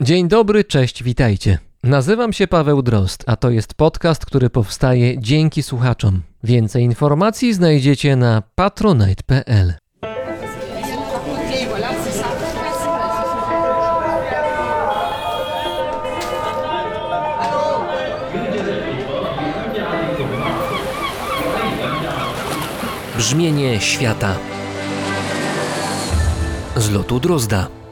Dzień dobry, cześć, witajcie. Nazywam się Paweł Drost, a to jest podcast, który powstaje dzięki słuchaczom. Więcej informacji znajdziecie na patronite.pl. Brzmienie świata z lotu Drozda.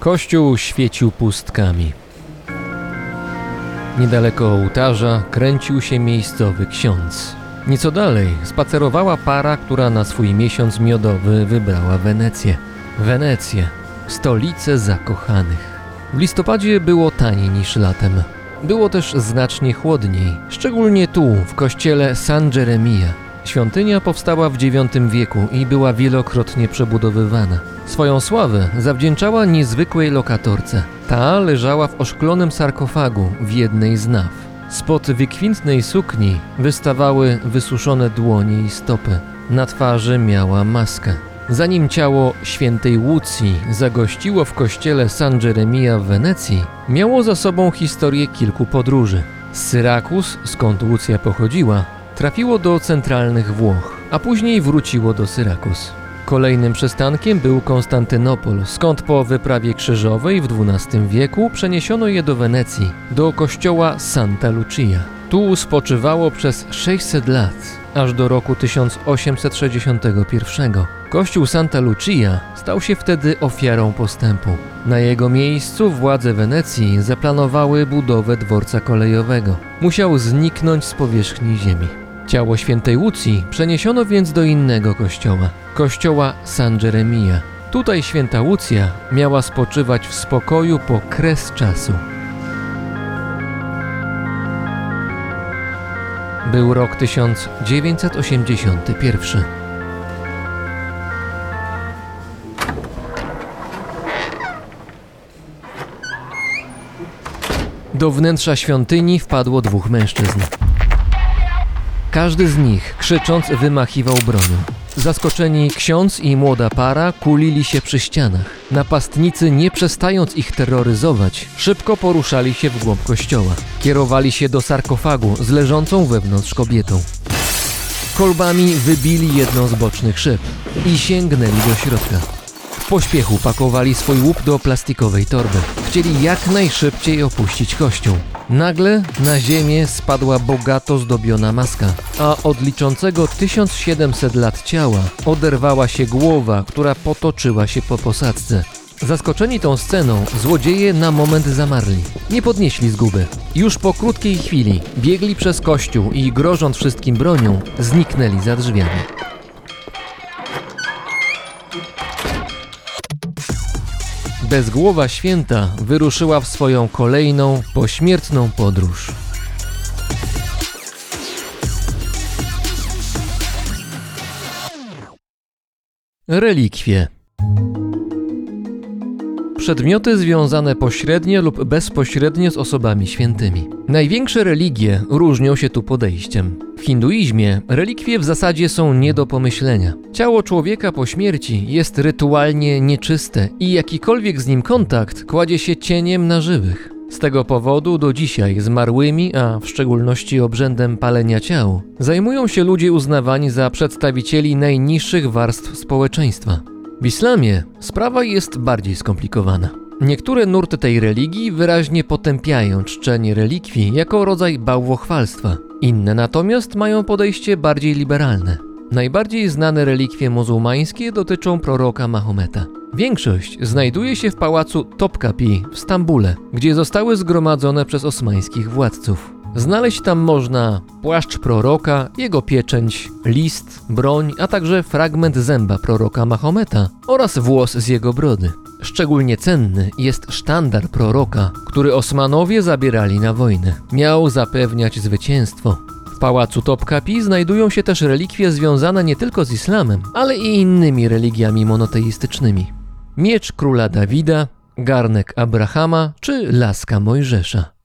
Kościół świecił pustkami. Niedaleko ołtarza kręcił się miejscowy ksiądz. Nieco dalej spacerowała para, która na swój miesiąc miodowy wybrała Wenecję. Wenecję, stolicę zakochanych. W listopadzie było taniej niż latem. Było też znacznie chłodniej, szczególnie tu, w kościele San Jeremia. Świątynia powstała w IX wieku i była wielokrotnie przebudowywana. Swoją sławę zawdzięczała niezwykłej lokatorce. Ta leżała w oszklonym sarkofagu w jednej z naw. Spod wykwintnej sukni wystawały wysuszone dłonie i stopy. Na twarzy miała maskę. Zanim ciało świętej Łucji zagościło w kościele San Jeremia w Wenecji, miało za sobą historię kilku podróży. Z Syrakus, skąd Łucja pochodziła, trafiło do centralnych Włoch, a później wróciło do Syrakus. Kolejnym przystankiem był Konstantynopol, skąd po wyprawie krzyżowej w XII wieku przeniesiono je do Wenecji, do kościoła Santa Lucia. Tu spoczywało przez 600 lat, aż do roku 1861. Kościół Santa Lucia stał się wtedy ofiarą postępu. Na jego miejscu władze Wenecji zaplanowały budowę dworca kolejowego. Musiał zniknąć z powierzchni ziemi. Ciało świętej Łucji przeniesiono więc do innego kościoła, kościoła San Jeremia. Tutaj święta Łucja miała spoczywać w spokoju po kres czasu. Był rok 1981. Do wnętrza świątyni wpadło dwóch mężczyzn. Każdy z nich, krzycząc, wymachiwał bronią. Zaskoczeni ksiądz i młoda para kulili się przy ścianach. Napastnicy, nie przestając ich terroryzować, szybko poruszali się w głąb kościoła. Kierowali się do sarkofagu z leżącą wewnątrz kobietą. Kolbami wybili jedną z bocznych szyb i sięgnęli do środka. W pośpiechu pakowali swój łup do plastikowej torby. Chcieli jak najszybciej opuścić kościół. Nagle na ziemię spadła bogato zdobiona maska, a od liczącego 1700 lat ciała oderwała się głowa, która potoczyła się po posadzce. Zaskoczeni tą sceną, złodzieje na moment zamarli. Nie podnieśli zguby. Już po krótkiej chwili biegli przez kościół i grożąc wszystkim bronią, zniknęli za drzwiami. Bezgłowa święta wyruszyła w swoją kolejną, pośmiertną podróż. Relikwie. Przedmioty związane pośrednio lub bezpośrednio z osobami świętymi. Największe religie różnią się tu podejściem. W hinduizmie relikwie w zasadzie są nie do pomyślenia. Ciało człowieka po śmierci jest rytualnie nieczyste i jakikolwiek z nim kontakt kładzie się cieniem na żywych. Z tego powodu do dzisiaj zmarłymi, a w szczególności obrzędem palenia ciał, zajmują się ludzie uznawani za przedstawicieli najniższych warstw społeczeństwa. W islamie sprawa jest bardziej skomplikowana. Niektóre nurty tej religii wyraźnie potępiają czczenie relikwii jako rodzaj bałwochwalstwa. Inne natomiast mają podejście bardziej liberalne. Najbardziej znane relikwie muzułmańskie dotyczą proroka Mahometa. Większość znajduje się w pałacu Topkapi w Stambule, gdzie zostały zgromadzone przez osmańskich władców. Znaleźć tam można płaszcz proroka, jego pieczęć, list, broń, a także fragment zęba proroka Mahometa oraz włos z jego brody. Szczególnie cenny jest sztandar proroka, który Osmanowie zabierali na wojnę. Miał zapewniać zwycięstwo. W pałacu Topkapi znajdują się też relikwie związane nie tylko z islamem, ale i innymi religiami monoteistycznymi. Miecz króla Dawida, garnek Abrahama czy laska Mojżesza.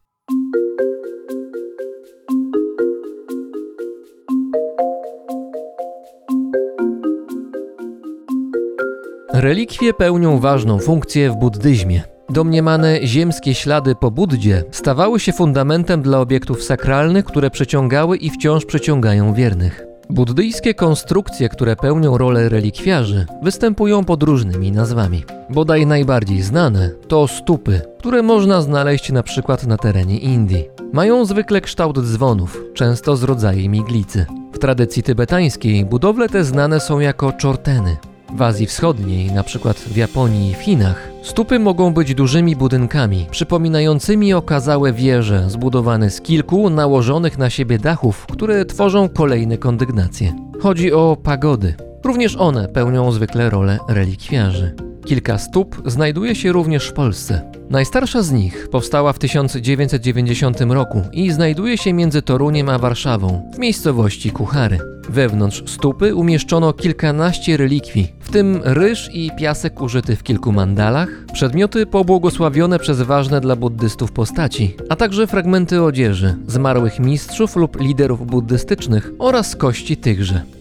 Relikwie pełnią ważną funkcję w buddyzmie. Domniemane ziemskie ślady po Buddzie stawały się fundamentem dla obiektów sakralnych, które przyciągały i wciąż przyciągają wiernych. Buddyjskie konstrukcje, które pełnią rolę relikwiarzy, występują pod różnymi nazwami. Bodaj najbardziej znane to stupy, które można znaleźć na przykład na terenie Indii. Mają zwykle kształt dzwonów, często z rodzajem iglicy. W tradycji tybetańskiej budowle te znane są jako czorteny. W Azji Wschodniej, na przykład w Japonii i Chinach, stupy mogą być dużymi budynkami, przypominającymi okazałe wieże zbudowane z kilku nałożonych na siebie dachów, które tworzą kolejne kondygnacje. Chodzi o pagody. Również one pełnią zwykle rolę relikwiarzy. Kilka stóp znajduje się również w Polsce. Najstarsza z nich powstała w 1990 roku i znajduje się między Toruniem a Warszawą, w miejscowości Kuchary. Wewnątrz stupy umieszczono kilkanaście relikwii, w tym ryż i piasek użyty w kilku mandalach, przedmioty pobłogosławione przez ważne dla buddystów postaci, a także fragmenty odzieży, zmarłych mistrzów lub liderów buddystycznych oraz kości tychże.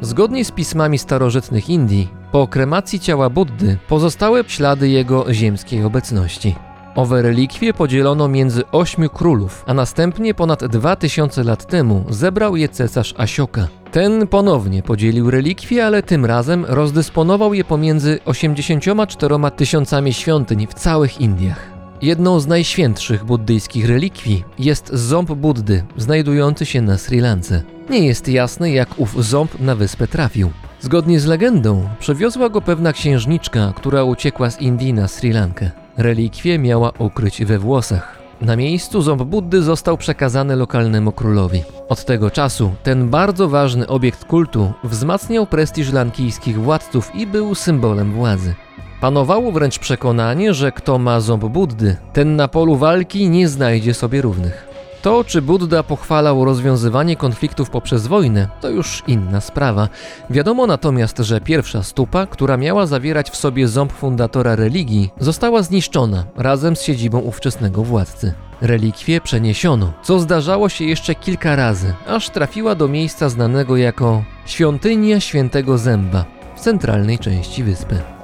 Zgodnie z pismami starożytnych Indii, po kremacji ciała Buddy pozostały ślady jego ziemskiej obecności. Owe relikwie podzielono między ośmiu królów, a następnie ponad dwa tysiące lat temu zebrał je cesarz Asioka. Ten ponownie podzielił relikwie, ale tym razem rozdysponował je pomiędzy 84 tysiącami świątyń w całych Indiach. Jedną z najświętszych buddyjskich relikwii jest ząb Buddy, znajdujący się na Sri Lance. Nie jest jasne, jak ów ząb na wyspę trafił. Zgodnie z legendą, przewiozła go pewna księżniczka, która uciekła z Indii na Sri Lankę. Relikwie miała ukryć we włosach. Na miejscu ząb Buddy został przekazany lokalnemu królowi. Od tego czasu ten bardzo ważny obiekt kultu wzmacniał prestiż lankijskich władców i był symbolem władzy. Panowało wręcz przekonanie, że kto ma ząb Buddy, ten na polu walki nie znajdzie sobie równych. To, czy Buddha pochwalał rozwiązywanie konfliktów poprzez wojnę, to już inna sprawa. Wiadomo natomiast, że pierwsza stupa, która miała zawierać w sobie ząb fundatora religii, została zniszczona razem z siedzibą ówczesnego władcy. Relikwie przeniesiono, co zdarzało się jeszcze kilka razy, aż trafiła do miejsca znanego jako Świątynia Świętego Zęba w centralnej części wyspy.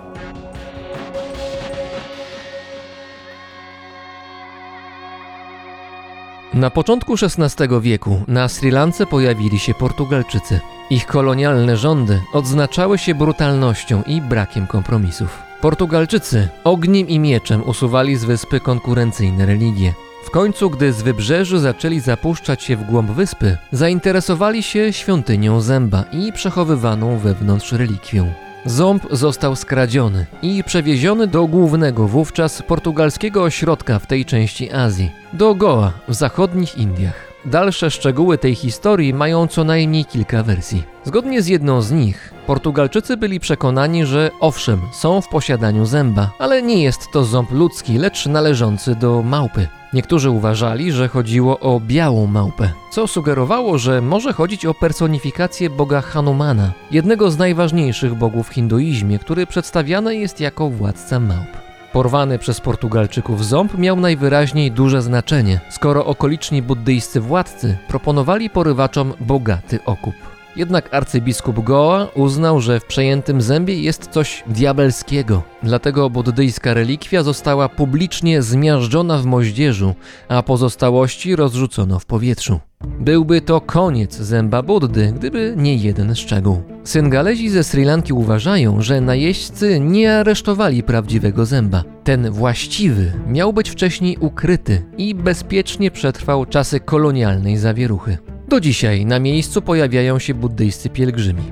Na początku XVI wieku na Sri Lance pojawili się Portugalczycy. Ich kolonialne rządy odznaczały się brutalnością i brakiem kompromisów. Portugalczycy ogniem i mieczem usuwali z wyspy konkurencyjne religie. W końcu, gdy z wybrzeży zaczęli zapuszczać się w głąb wyspy, zainteresowali się świątynią zęba i przechowywaną wewnątrz relikwią. Ząb został skradziony i przewieziony do głównego wówczas portugalskiego ośrodka w tej części Azji, do Goa w zachodnich Indiach. Dalsze szczegóły tej historii mają co najmniej kilka wersji. Zgodnie z jedną z nich, Portugalczycy byli przekonani, że owszem, są w posiadaniu zęba, ale nie jest to ząb ludzki, lecz należący do małpy. Niektórzy uważali, że chodziło o białą małpę, co sugerowało, że może chodzić o personifikację boga Hanumana, jednego z najważniejszych bogów w hinduizmie, który przedstawiany jest jako władca małp. Porwany przez Portugalczyków ząb miał najwyraźniej duże znaczenie, skoro okoliczni buddyjscy władcy proponowali porywaczom bogaty okup. Jednak arcybiskup Goa uznał, że w przejętym zębie jest coś diabelskiego. Dlatego buddyjska relikwia została publicznie zmiażdżona w moździerzu, a pozostałości rozrzucono w powietrzu. Byłby to koniec zęba Buddy, gdyby nie jeden szczegół. Syngalezi ze Sri Lanki uważają, że najeźdźcy nie aresztowali prawdziwego zęba. Ten właściwy miał być wcześniej ukryty i bezpiecznie przetrwał czasy kolonialnej zawieruchy. Do dzisiaj na miejscu pojawiają się buddyjscy pielgrzymi.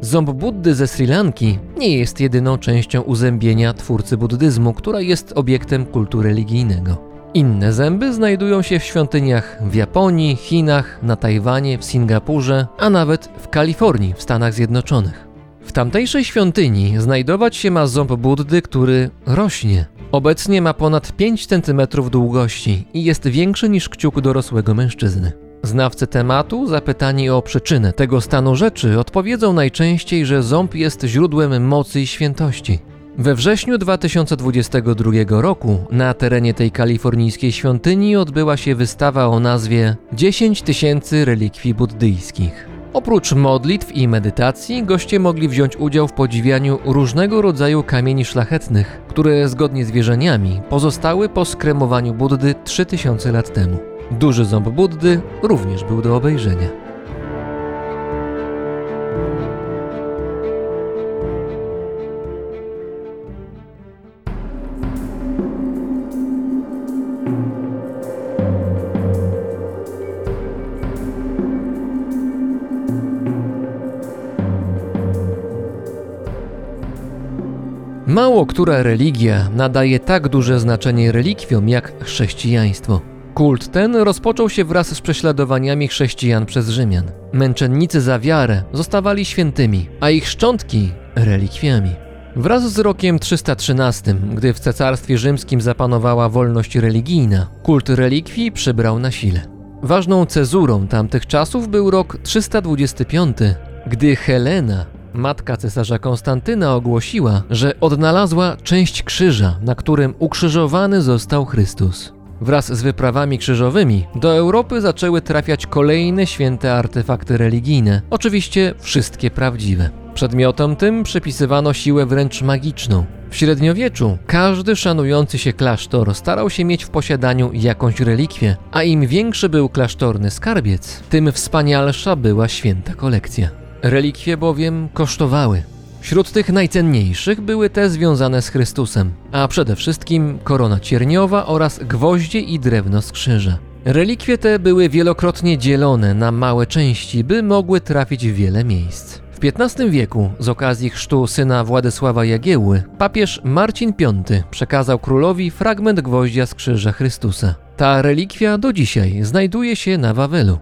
Ząb Buddy ze Sri Lanki nie jest jedyną częścią uzębienia twórcy buddyzmu, która jest obiektem kultu religijnego. Inne zęby znajdują się w świątyniach w Japonii, Chinach, na Tajwanie, w Singapurze, a nawet w Kalifornii w Stanach Zjednoczonych. W tamtejszej świątyni znajdować się ma ząb Buddy, który rośnie. Obecnie ma ponad 5 cm długości i jest większy niż kciuk dorosłego mężczyzny. Znawcy tematu, zapytani o przyczynę tego stanu rzeczy, odpowiedzą najczęściej, że ząb jest źródłem mocy i świętości. We wrześniu 2022 roku na terenie tej kalifornijskiej świątyni odbyła się wystawa o nazwie 10 tysięcy relikwii buddyjskich. Oprócz modlitw i medytacji, goście mogli wziąć udział w podziwianiu różnego rodzaju kamieni szlachetnych, które zgodnie z wierzeniami pozostały po skremowaniu Buddy 3000 lat temu. Duży ząb Buddy również był do obejrzenia. Mało która religia nadaje tak duże znaczenie relikwiom jak chrześcijaństwo. Kult ten rozpoczął się wraz z prześladowaniami chrześcijan przez Rzymian. Męczennicy za wiarę zostawali świętymi, a ich szczątki relikwiami. Wraz z rokiem 313, gdy w cesarstwie rzymskim zapanowała wolność religijna, kult relikwii przybrał na sile. Ważną cezurą tamtych czasów był rok 325, gdy Helena Matka cesarza Konstantyna ogłosiła, że odnalazła część krzyża, na którym ukrzyżowany został Chrystus. Wraz z wyprawami krzyżowymi do Europy zaczęły trafiać kolejne święte artefakty religijne, oczywiście wszystkie prawdziwe. Przedmiotom tym przypisywano siłę wręcz magiczną. W średniowieczu każdy szanujący się klasztor starał się mieć w posiadaniu jakąś relikwię, a im większy był klasztorny skarbiec, tym wspanialsza była święta kolekcja. Relikwie bowiem kosztowały. Wśród tych najcenniejszych były te związane z Chrystusem, a przede wszystkim korona cierniowa oraz gwoździe i drewno z krzyża. Relikwie te były wielokrotnie dzielone na małe części, by mogły trafić w wiele miejsc. W XV wieku, z okazji chrztu syna Władysława Jagiełły, papież Marcin V przekazał królowi fragment gwoździa z krzyża Chrystusa. Ta relikwia do dzisiaj znajduje się na Wawelu.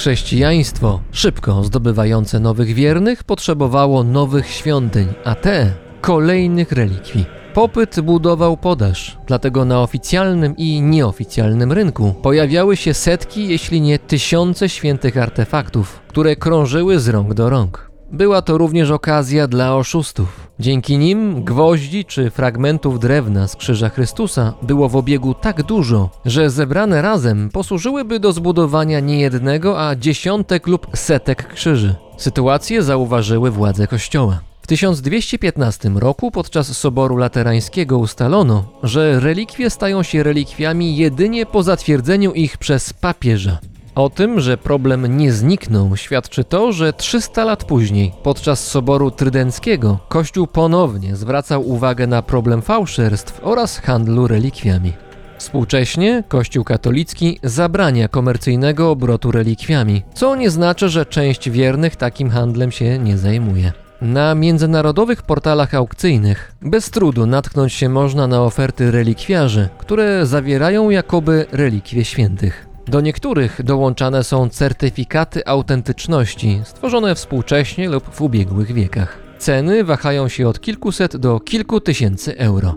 Chrześcijaństwo, szybko zdobywające nowych wiernych, potrzebowało nowych świątyń, a te kolejnych relikwii. Popyt budował podaż, dlatego na oficjalnym i nieoficjalnym rynku pojawiały się setki, jeśli nie tysiące świętych artefaktów, które krążyły z rąk do rąk. Była to również okazja dla oszustów. Dzięki nim gwoździ czy fragmentów drewna z krzyża Chrystusa było w obiegu tak dużo, że zebrane razem posłużyłyby do zbudowania nie jednego, a dziesiątek lub setek krzyży. Sytuację zauważyły władze kościoła. W 1215 roku podczas Soboru Laterańskiego ustalono, że relikwie stają się relikwiami jedynie po zatwierdzeniu ich przez papieża. O tym, że problem nie zniknął, świadczy to, że 300 lat później, podczas Soboru Trydenckiego, Kościół ponownie zwracał uwagę na problem fałszerstw oraz handlu relikwiami. Współcześnie Kościół katolicki zabrania komercyjnego obrotu relikwiami, co nie znaczy, że część wiernych takim handlem się nie zajmuje. Na międzynarodowych portalach aukcyjnych bez trudu natknąć się można na oferty relikwiarzy, które zawierają jakoby relikwie świętych. Do niektórych dołączane są certyfikaty autentyczności stworzone współcześnie lub w ubiegłych wiekach. Ceny wahają się od kilkuset do kilku tysięcy euro.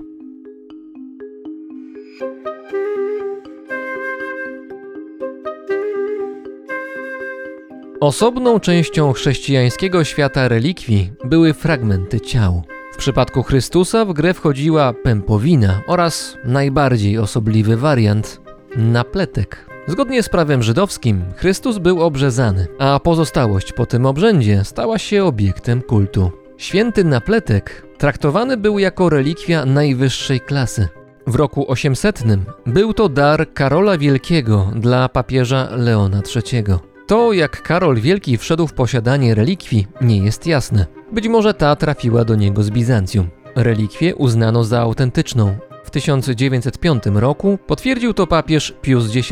Osobną częścią chrześcijańskiego świata relikwii były fragmenty ciał. W przypadku Chrystusa w grę wchodziła pępowina oraz najbardziej osobliwy wariant napletek. Zgodnie z prawem żydowskim Chrystus był obrzezany, a pozostałość po tym obrzędzie stała się obiektem kultu. Święty napletek traktowany był jako relikwia najwyższej klasy. W roku 800 był to dar Karola Wielkiego dla papieża Leona III. To, jak Karol Wielki wszedł w posiadanie relikwii, nie jest jasne. Być może ta trafiła do niego z Bizancjum. Relikwię uznano za autentyczną, 1905 roku potwierdził to papież Pius X.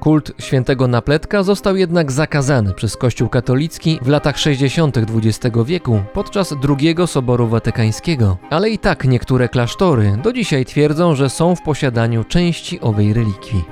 Kult świętego napletka został jednak zakazany przez Kościół katolicki w latach 60. XX wieku podczas II Soboru Watykańskiego, ale i tak niektóre klasztory do dzisiaj twierdzą, że są w posiadaniu części owej relikwii.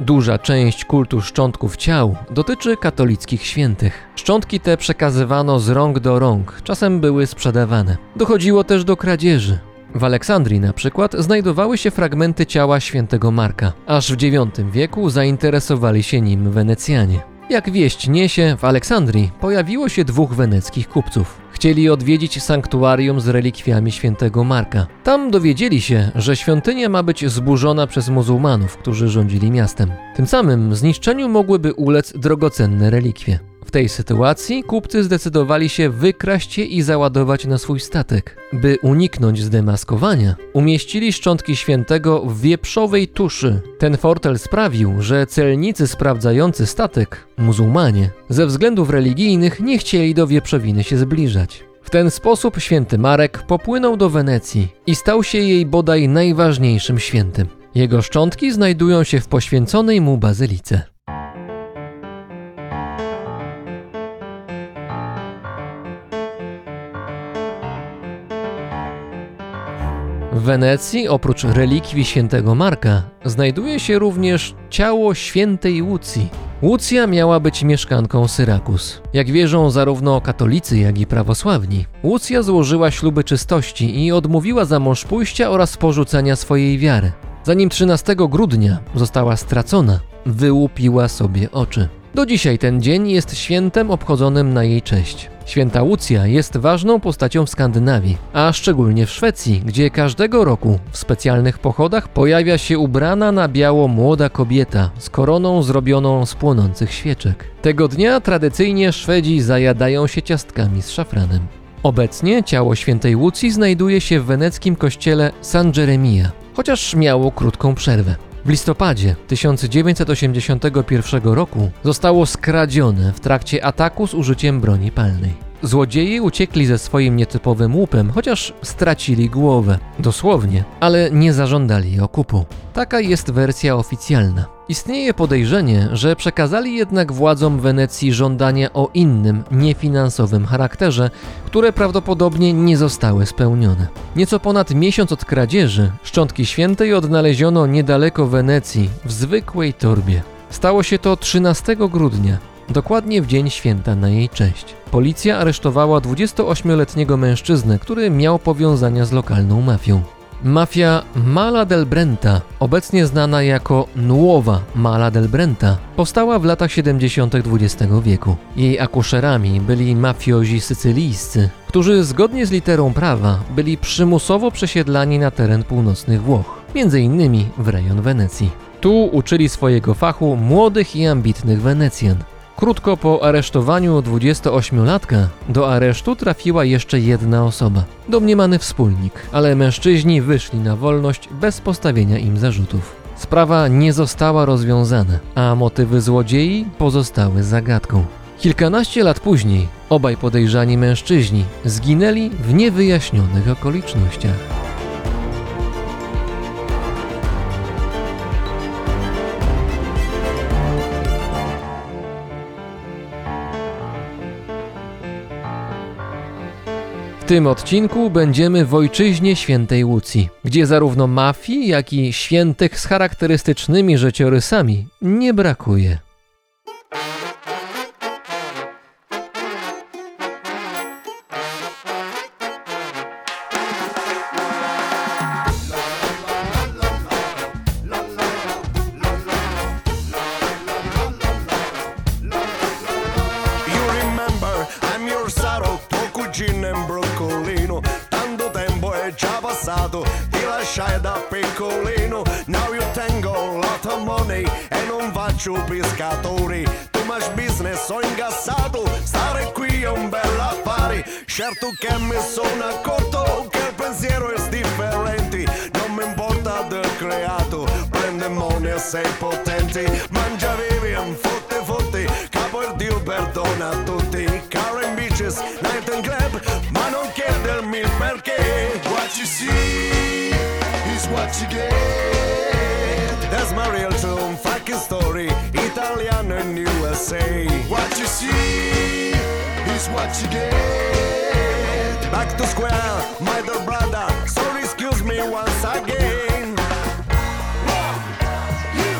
Duża część kultu szczątków ciał dotyczy katolickich świętych. Szczątki te przekazywano z rąk do rąk, czasem były sprzedawane. Dochodziło też do kradzieży. W Aleksandrii na przykład znajdowały się fragmenty ciała świętego Marka. Aż w IX wieku zainteresowali się nim Wenecjanie. Jak wieść niesie, w Aleksandrii pojawiło się dwóch weneckich kupców. Chcieli odwiedzić sanktuarium z relikwiami świętego Marka. Tam dowiedzieli się, że świątynia ma być zburzona przez muzułmanów, którzy rządzili miastem. Tym samym zniszczeniu mogłyby ulec drogocenne relikwie. Tej sytuacji kupcy zdecydowali się wykraść je i załadować na swój statek. By uniknąć zdemaskowania, umieścili szczątki świętego w wieprzowej tuszy. Ten fortel sprawił, że celnicy sprawdzający statek, muzułmanie, ze względów religijnych nie chcieli do wieprzowiny się zbliżać. W ten sposób święty Marek popłynął do Wenecji i stał się jej bodaj najważniejszym świętym. Jego szczątki znajdują się w poświęconej mu bazylice. W Wenecji oprócz relikwii świętego Marka znajduje się również ciało świętej Łucji. Łucja miała być mieszkanką Syrakus. Jak wierzą zarówno katolicy, jak i prawosławni, Łucja złożyła śluby czystości i odmówiła za mąż pójścia oraz porzucenia swojej wiary. Zanim 13 grudnia została stracona, wyłupiła sobie oczy. Do dzisiaj ten dzień jest świętem obchodzonym na jej cześć. Święta Łucja jest ważną postacią w Skandynawii, a szczególnie w Szwecji, gdzie każdego roku w specjalnych pochodach pojawia się ubrana na biało młoda kobieta z koroną zrobioną z płonących świeczek. Tego dnia tradycyjnie Szwedzi zajadają się ciastkami z szafranem. Obecnie ciało świętej Łucji znajduje się w weneckim kościele San Jeremia, chociaż miało krótką przerwę. W listopadzie 1981 roku zostało skradzione w trakcie ataku z użyciem broni palnej. Złodzieje uciekli ze swoim nietypowym łupem, chociaż stracili głowę. Dosłownie, ale nie zażądali okupu. Taka jest wersja oficjalna. Istnieje podejrzenie, że przekazali jednak władzom Wenecji żądania o innym, niefinansowym charakterze, które prawdopodobnie nie zostały spełnione. Nieco ponad miesiąc od kradzieży, szczątki świętej odnaleziono niedaleko Wenecji, w zwykłej torbie. Stało się to 13 grudnia, dokładnie w dzień święta na jej cześć. Policja aresztowała 28-letniego mężczyznę, który miał powiązania z lokalną mafią. Mafia Mala del Brenta, obecnie znana jako Nuowa Mala del Brenta, powstała w latach 70. XX wieku. Jej akuszerami byli mafiozi sycylijscy, którzy zgodnie z literą prawa byli przymusowo przesiedlani na teren północnych Włoch, między innymi w rejon Wenecji. Tu uczyli swojego fachu młodych i ambitnych Wenecjan. Krótko po aresztowaniu 28-latka do aresztu trafiła jeszcze jedna osoba, domniemany wspólnik, ale mężczyźni wyszli na wolność bez postawienia im zarzutów. Sprawa nie została rozwiązana, a motywy złodziei pozostały zagadką. Kilkanaście lat później obaj podejrzani mężczyźni zginęli w niewyjaśnionych okolicznościach. Tym odcinku będziemy w ojczyźnie świętej Łucji, gdzie zarówno mafii, jak i świętych z charakterystycznymi życiorysami nie brakuje. Faccio pescatori. Too much business, ho ingassato, stare qui è un bel affare. Certo che mi sono accorto che il pensiero è differente. Non mi importa del creato, prende money sei potente. Mangia, vivi, un fotte fotte, capo il Dio perdona tutti. Car and beaches, night and club, ma non chiedermi il perché. What you see is what you get. That's my real true fucking story, say. What you see is what you get. Back to square, my dear brother Sorry, excuse me once again. What you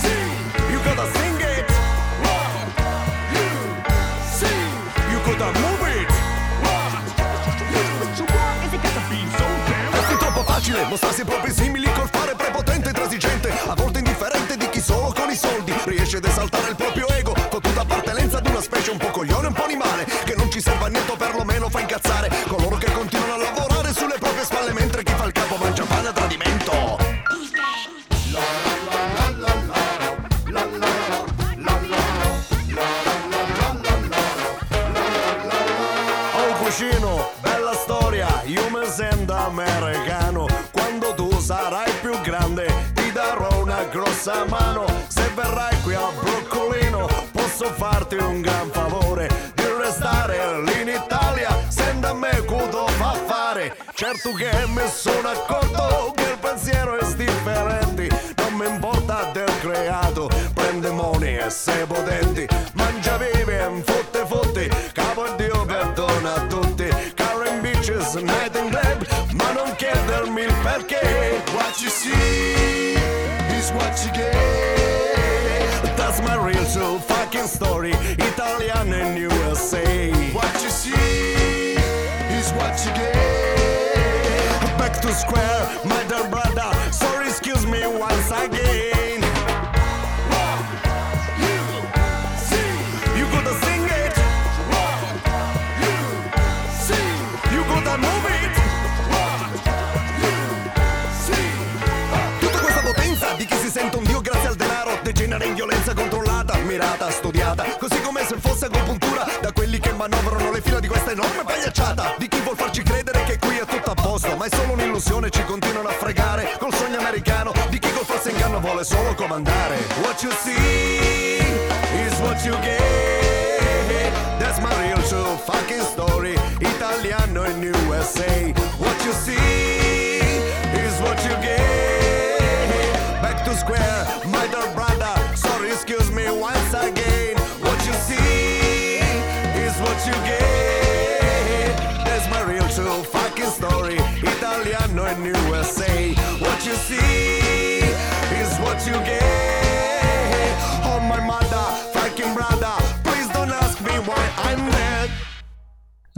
see? You gotta sing it. What you see? You gotta move it. What you want Is it gotta be so damn È troppo facile mostrarsi proprio simili col fare prepotente e transigente A volte indifferente di chi solo con i soldi riesce ad esaltare il proprio ego, con tutta appartenenza ad una specie un po' coglione un po' animale, che non ci serve a niente perlomeno fa incazzare portugués me suena como to square, my dear brother, sorry excuse me once again. Tutta questa potenza di chi si sente un dio grazie al denaro degenera in violenza controllata, mirata, studiata, così come se fosse agopuntura da quelli che manovrano le fila di questa enorme pagliacciata, di chi vuol farci credere che qui è tutto a posto, ma è solo solo comandare. What you see is what you get. That's my real true fucking story, Italiano in USA. What you see is what you get. Back to square, my dear brother. Sorry, excuse me once again. What you see is what you get. That's my real true fucking story, Italiano in USA. What you see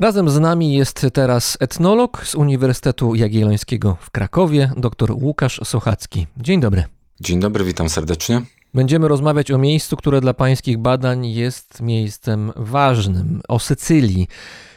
Razem z nami jest teraz etnolog z Uniwersytetu Jagiellońskiego w Krakowie, dr Łukasz Sochacki. Dzień dobry. Dzień dobry, witam serdecznie. Będziemy rozmawiać o miejscu, które dla pańskich badań jest miejscem ważnym, o Sycylii.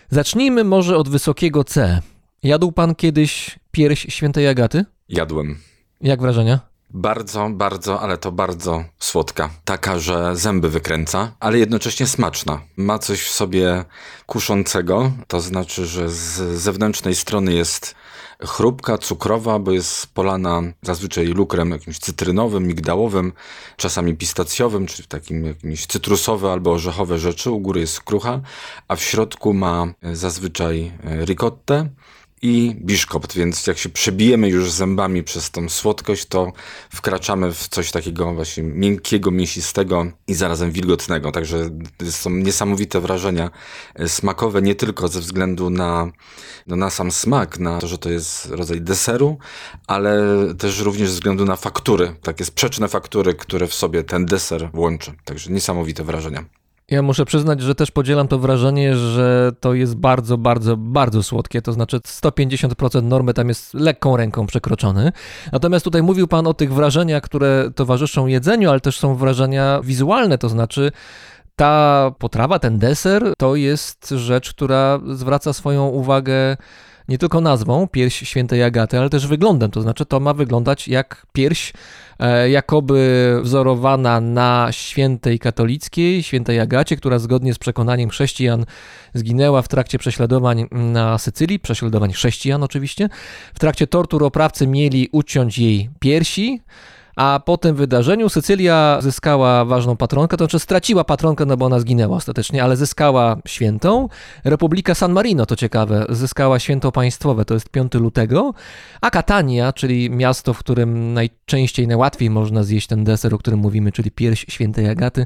Zacznijmy może od wysokiego C. Jadł pan kiedyś pierś świętej Agaty? Jadłem. Jak wrażenia? Bardzo, bardzo, ale to bardzo słodka. Taka, że zęby wykręca, ale jednocześnie smaczna. Ma coś w sobie kuszącego, to znaczy, że z zewnętrznej strony jest chrupka, cukrowa, bo jest polana zazwyczaj lukrem jakimś cytrynowym, migdałowym, czasami pistacjowym, czy takim jakimś cytrusowe albo orzechowe rzeczy. U góry jest krucha, a w środku ma zazwyczaj ricottę i biszkopt, więc jak się przebijemy już zębami przez tą słodkość, to wkraczamy w coś takiego właśnie miękkiego, mięsistego i zarazem wilgotnego. Także są niesamowite wrażenia e, smakowe, nie tylko ze względu na, no, na sam smak, na to, że to jest rodzaj deseru, ale też również ze względu na faktury, takie sprzeczne faktury, które w sobie ten deser łączy. Także niesamowite wrażenia. Ja muszę przyznać, że też podzielam to wrażenie, że to jest bardzo, bardzo, bardzo słodkie. To znaczy 150% normy tam jest lekką ręką przekroczony. Natomiast tutaj mówił Pan o tych wrażeniach, które towarzyszą jedzeniu, ale też są wrażenia wizualne. To znaczy ta potrawa, ten deser, to jest rzecz, która zwraca swoją uwagę nie tylko nazwą, pierś świętej Agaty, ale też wyglądem. To znaczy, to ma wyglądać jak pierś jakoby wzorowana na świętej katolickiej, świętej Agacie, która zgodnie z przekonaniem chrześcijan zginęła w trakcie prześladowań na Sycylii, prześladowań chrześcijan oczywiście. W trakcie tortur oprawcy mieli uciąć jej piersi, a po tym wydarzeniu Sycylia zyskała ważną patronkę, to znaczy straciła patronkę, no bo ona zginęła ostatecznie, ale zyskała świętą. Republika San Marino, to ciekawe, zyskała święto państwowe, to jest 5 lutego, a Catania, czyli miasto, w którym najczęściej, najłatwiej można zjeść ten deser, o którym mówimy, czyli pierś świętej Agaty,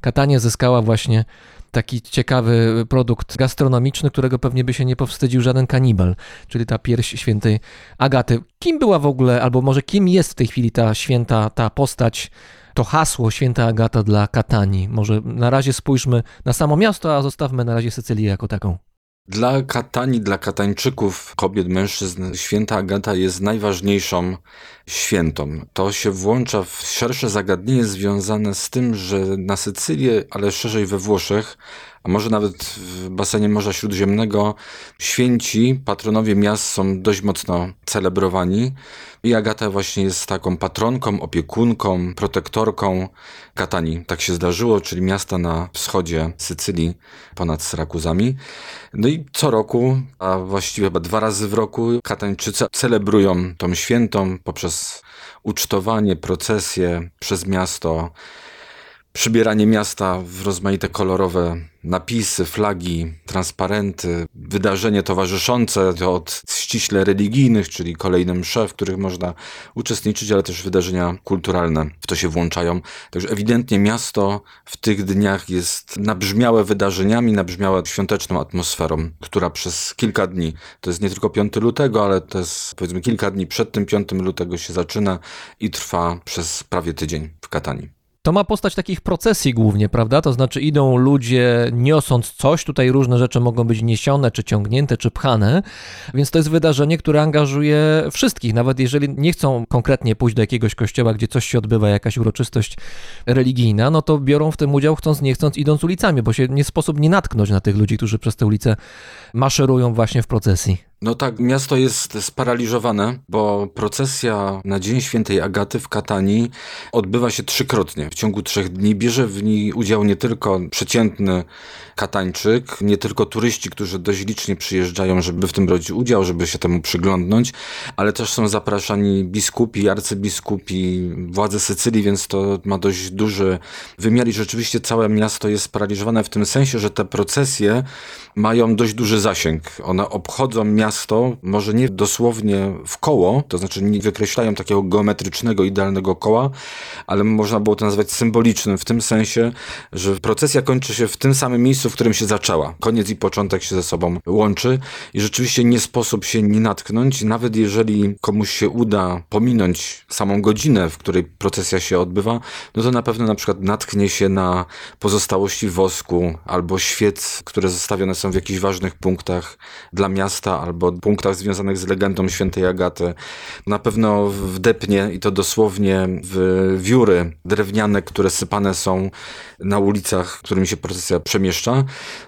Catania zyskała właśnie taki ciekawy produkt gastronomiczny, którego pewnie by się nie powstydził żaden kanibal, czyli ta pierś świętej Agaty. Kim była w ogóle, albo może kim jest w tej chwili ta święta, ta postać, to hasło święta Agata dla Katanii? Może na razie spójrzmy na samo miasto, a zostawmy na razie Sycylię jako taką. Dla Katani, dla Katańczyków, kobiet, mężczyzn, święta Agata jest najważniejszą świętą. To się włącza w szersze zagadnienie związane z tym, że na Sycylii, ale szerzej we Włoszech, a może nawet w basenie Morza Śródziemnego, święci, patronowie miast są dość mocno celebrowani. I Agata właśnie jest taką patronką, opiekunką, protektorką Katani. Tak się zdarzyło, czyli miasta na wschodzie Sycylii, ponad Syrakuzami. No i co roku, a właściwie chyba dwa razy w roku, Katańczycy celebrują tą świętą poprzez ucztowanie, procesje przez miasto, przybieranie miasta w rozmaite kolorowe napisy, flagi, transparenty, wydarzenie towarzyszące to od ściśle religijnych, czyli kolejne msze, w których można uczestniczyć, ale też wydarzenia kulturalne w to się włączają. Także ewidentnie miasto w tych dniach jest nabrzmiałe wydarzeniami, nabrzmiałe świąteczną atmosferą, która przez kilka dni, to jest nie tylko 5 lutego, ale to jest powiedzmy kilka dni przed tym 5 lutego się zaczyna i trwa przez prawie tydzień w Katanii. To ma postać takich procesji głównie, prawda? To znaczy idą ludzie niosąc coś, tutaj różne rzeczy mogą być niesione, czy ciągnięte, czy pchane, więc to jest wydarzenie, które angażuje wszystkich, nawet jeżeli nie chcą konkretnie pójść do jakiegoś kościoła, gdzie coś się odbywa, jakaś uroczystość religijna, no to biorą w tym udział chcąc, nie chcąc, idąc ulicami, bo się nie sposób nie natknąć na tych ludzi, którzy przez te ulice maszerują właśnie w procesji. No tak, miasto jest sparaliżowane, bo procesja na Dzień Świętej Agaty w Katanii odbywa się trzykrotnie. W ciągu trzech dni bierze w niej udział nie tylko przeciętny Katańczyk, nie tylko turyści, którzy dość licznie przyjeżdżają, żeby w tym brać udział, żeby się temu przyglądnąć, ale też są zapraszani biskupi, arcybiskupi, władze Sycylii, więc to ma dość duży wymiar i rzeczywiście całe miasto jest sparaliżowane w tym sensie, że te procesje mają dość duży zasięg. One obchodzą miasto, może nie dosłownie w koło, to znaczy nie wykreślają takiego geometrycznego, idealnego koła, ale można było to nazwać symbolicznym w tym sensie, że procesja kończy się w tym samym miejscu, w którym się zaczęła. Koniec i początek się ze sobą łączy i rzeczywiście nie sposób się nie natknąć, nawet jeżeli komuś się uda pominąć samą godzinę, w której procesja się odbywa, no to na pewno na przykład natknie się na pozostałości wosku albo świec, które zostawione są w jakichś ważnych punktach dla miasta albo punktach związanych z legendą świętej Agaty. Na pewno wdepnie i to dosłownie w wióry drewniane, które sypane są na ulicach, którymi się procesja przemieszcza.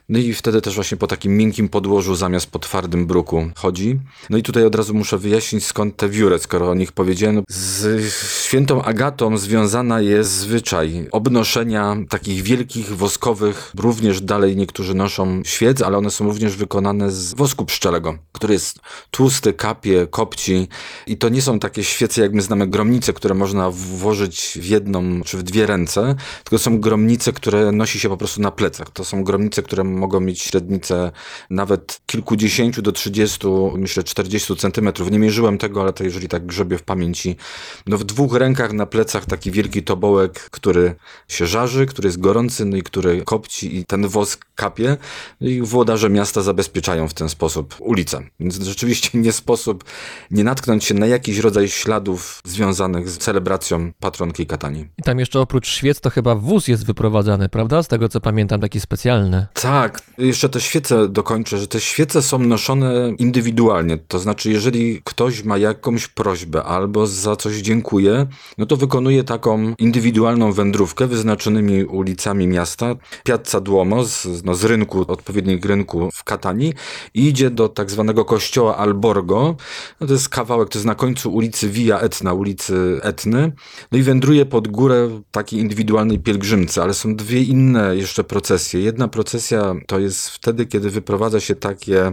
No i wtedy też właśnie po takim miękkim podłożu zamiast po twardym bruku chodzi. No i tutaj od razu muszę wyjaśnić skąd te wióry, skoro o nich powiedziałem. Z świętą Agatą związana jest zwyczaj obnoszenia takich wielkich woskowych, również dalej niektórzy noszą świec, ale one są również wykonane z wosku pszczelego, który jest tłusty, kapie, kopci i to nie są takie świece, jak my znamy gromnice, które można włożyć w jedną czy w dwie ręce, tylko są gromnice, które nosi się po prostu na plecach. To są gromnice, które mogą mieć średnicę nawet kilkudziesięciu do trzydziestu, myślę czterdziestu centymetrów. Nie mierzyłem tego, ale to jeżeli tak grzebię w pamięci. No w dwóch rękach na plecach taki wielki tobołek, który się żarzy, który jest gorący, no i który kopci i ten wosk kapie. No i włodarze miasta zabezpieczają w ten sposób ulicę. Więc rzeczywiście nie sposób nie natknąć się na jakiś rodzaj śladów związanych z celebracją patronki Katani. I tam jeszcze oprócz świec to chyba wóz jest wyprowadzany, prawda? Z tego co pamiętam, taki specjalny. Tak, jeszcze te świece dokończę, że te świece są noszone indywidualnie. To znaczy, jeżeli ktoś ma jakąś prośbę albo za coś dziękuję, no to wykonuje taką indywidualną wędrówkę wyznaczonymi ulicami miasta. Piazza Duomo z, no, z rynku, odpowiednik rynku w Katanii i idzie do tak zwanego kościoła Alborgo. No to jest kawałek, to jest na końcu ulicy Via Etna, ulicy Etny. No i wędruje pod górę takiej indywidualnej pielgrzymcy, ale są dwie inne jeszcze procesje. Jedna procesja to jest wtedy, kiedy wyprowadza się takie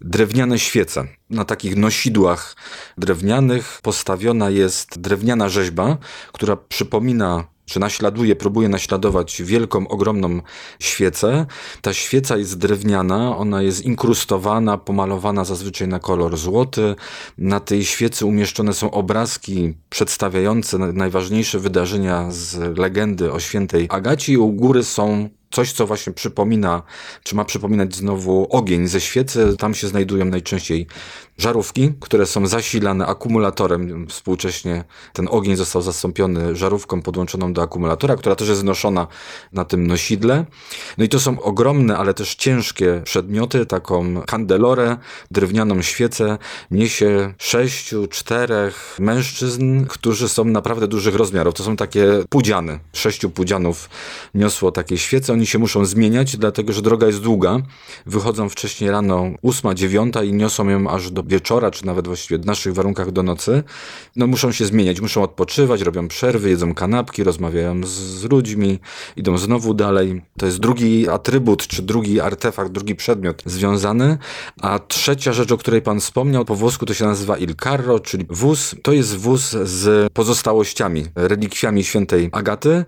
drewniane świece. Na takich nosidłach drewnianych postawiona jest drewniana rzeźba, która przypomina czy naśladuje, próbuje naśladować wielką, ogromną świecę. Ta świeca jest drewniana, ona jest inkrustowana, pomalowana zazwyczaj na kolor złoty. Na tej świecy umieszczone są obrazki przedstawiające najważniejsze wydarzenia z legendy o świętej Agaci. U góry są coś, co właśnie przypomina, czy ma przypominać znowu ogień ze świecy. Tam się znajdują najczęściej żarówki, które są zasilane akumulatorem. Współcześnie ten ogień został zastąpiony żarówką podłączoną do akumulatora, która też jest znoszona na tym nosidle. No i to są ogromne, ale też ciężkie przedmioty, taką kandelorę, drewnianą świecę niesie sześciu, czterech mężczyzn, którzy są naprawdę dużych rozmiarów. To są takie pudziany. Sześciu pudzianów niosło takie świece. Oni się muszą zmieniać, dlatego że droga jest długa. Wychodzą wcześniej rano ósma, dziewiąta i niosą ją aż do wieczora, czy nawet właściwie w naszych warunkach do nocy. No muszą się zmieniać, muszą odpoczywać, robią przerwy, jedzą kanapki, rozmawiają z, z ludźmi, idą znowu dalej. To jest drugi atrybut, czy drugi artefakt, drugi przedmiot związany. A trzecia rzecz, o której pan wspomniał, po włosku to się nazywa il carro, czyli wóz. To jest wóz z pozostałościami, relikwiami świętej Agaty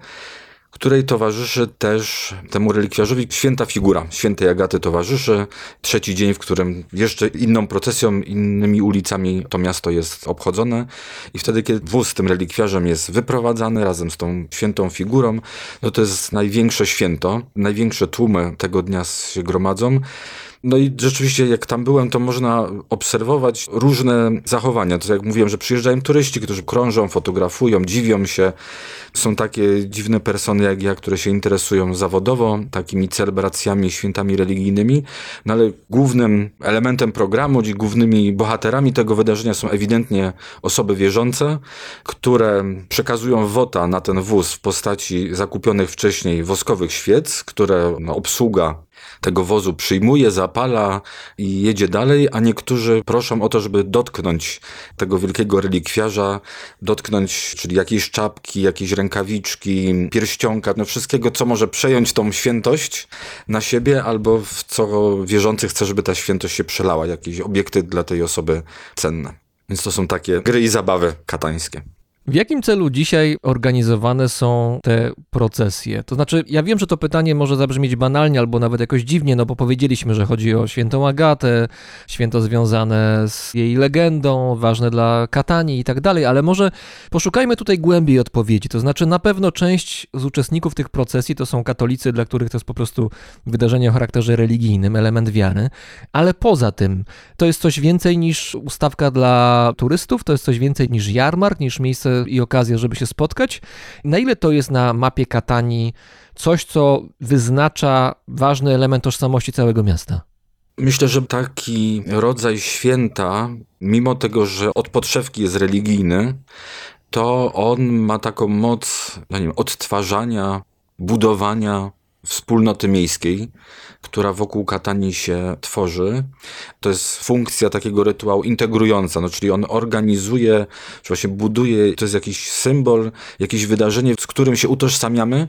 której towarzyszy też temu relikwiarzowi święta figura świętej Agaty towarzyszy. Trzeci dzień, w którym jeszcze inną procesją, innymi ulicami to miasto jest obchodzone i wtedy, kiedy wóz z tym relikwiarzem jest wyprowadzany razem z tą świętą figurą, no to jest największe święto, największe tłumy tego dnia się gromadzą. No i rzeczywiście, jak tam byłem, to można obserwować różne zachowania. To jak mówiłem, że przyjeżdżają turyści, którzy krążą, fotografują, dziwią się. Są takie dziwne persony jak ja, które się interesują zawodowo takimi celebracjami, świętami religijnymi, no ale głównym elementem programu, głównymi bohaterami tego wydarzenia są ewidentnie osoby wierzące, które przekazują wota na ten wóz w postaci zakupionych wcześniej woskowych świec, które no, obsługa tego wozu przyjmuje, zapala i jedzie dalej, a niektórzy proszą o to, żeby dotknąć tego wielkiego relikwiarza, dotknąć, czyli jakiejś czapki, jakiejś rękawiczki, pierścionka, no wszystkiego, co może przejąć tą świętość na siebie, albo w co wierzący chce, żeby ta świętość się przelała, jakieś obiekty dla tej osoby cenne. Więc to są takie gry i zabawy katańskie. W jakim celu dzisiaj organizowane są te procesje? To znaczy, ja wiem, że to pytanie może zabrzmieć banalnie albo nawet jakoś dziwnie, no bo powiedzieliśmy, że chodzi o świętą Agatę, święto związane z jej legendą, ważne dla Katanii i tak dalej, ale może poszukajmy tutaj głębiej odpowiedzi. To znaczy, na pewno część z uczestników tych procesji to są katolicy, dla których to jest po prostu wydarzenie o charakterze religijnym, element wiary, ale poza tym to jest coś więcej niż ustawka dla turystów, to jest coś więcej niż jarmark, niż miejsce i okazja, żeby się spotkać. Na ile to jest na mapie Katanii coś, co wyznacza ważny element tożsamości całego miasta? Myślę, że taki rodzaj święta, mimo tego, że od podszewki jest religijny, to on ma taką moc, no nie wiem, odtwarzania, budowania wspólnoty miejskiej, która wokół Katani się tworzy. To jest funkcja takiego rytuału integrująca, no, czyli on organizuje, czy właśnie buduje, to jest jakiś symbol, jakieś wydarzenie, z którym się utożsamiamy.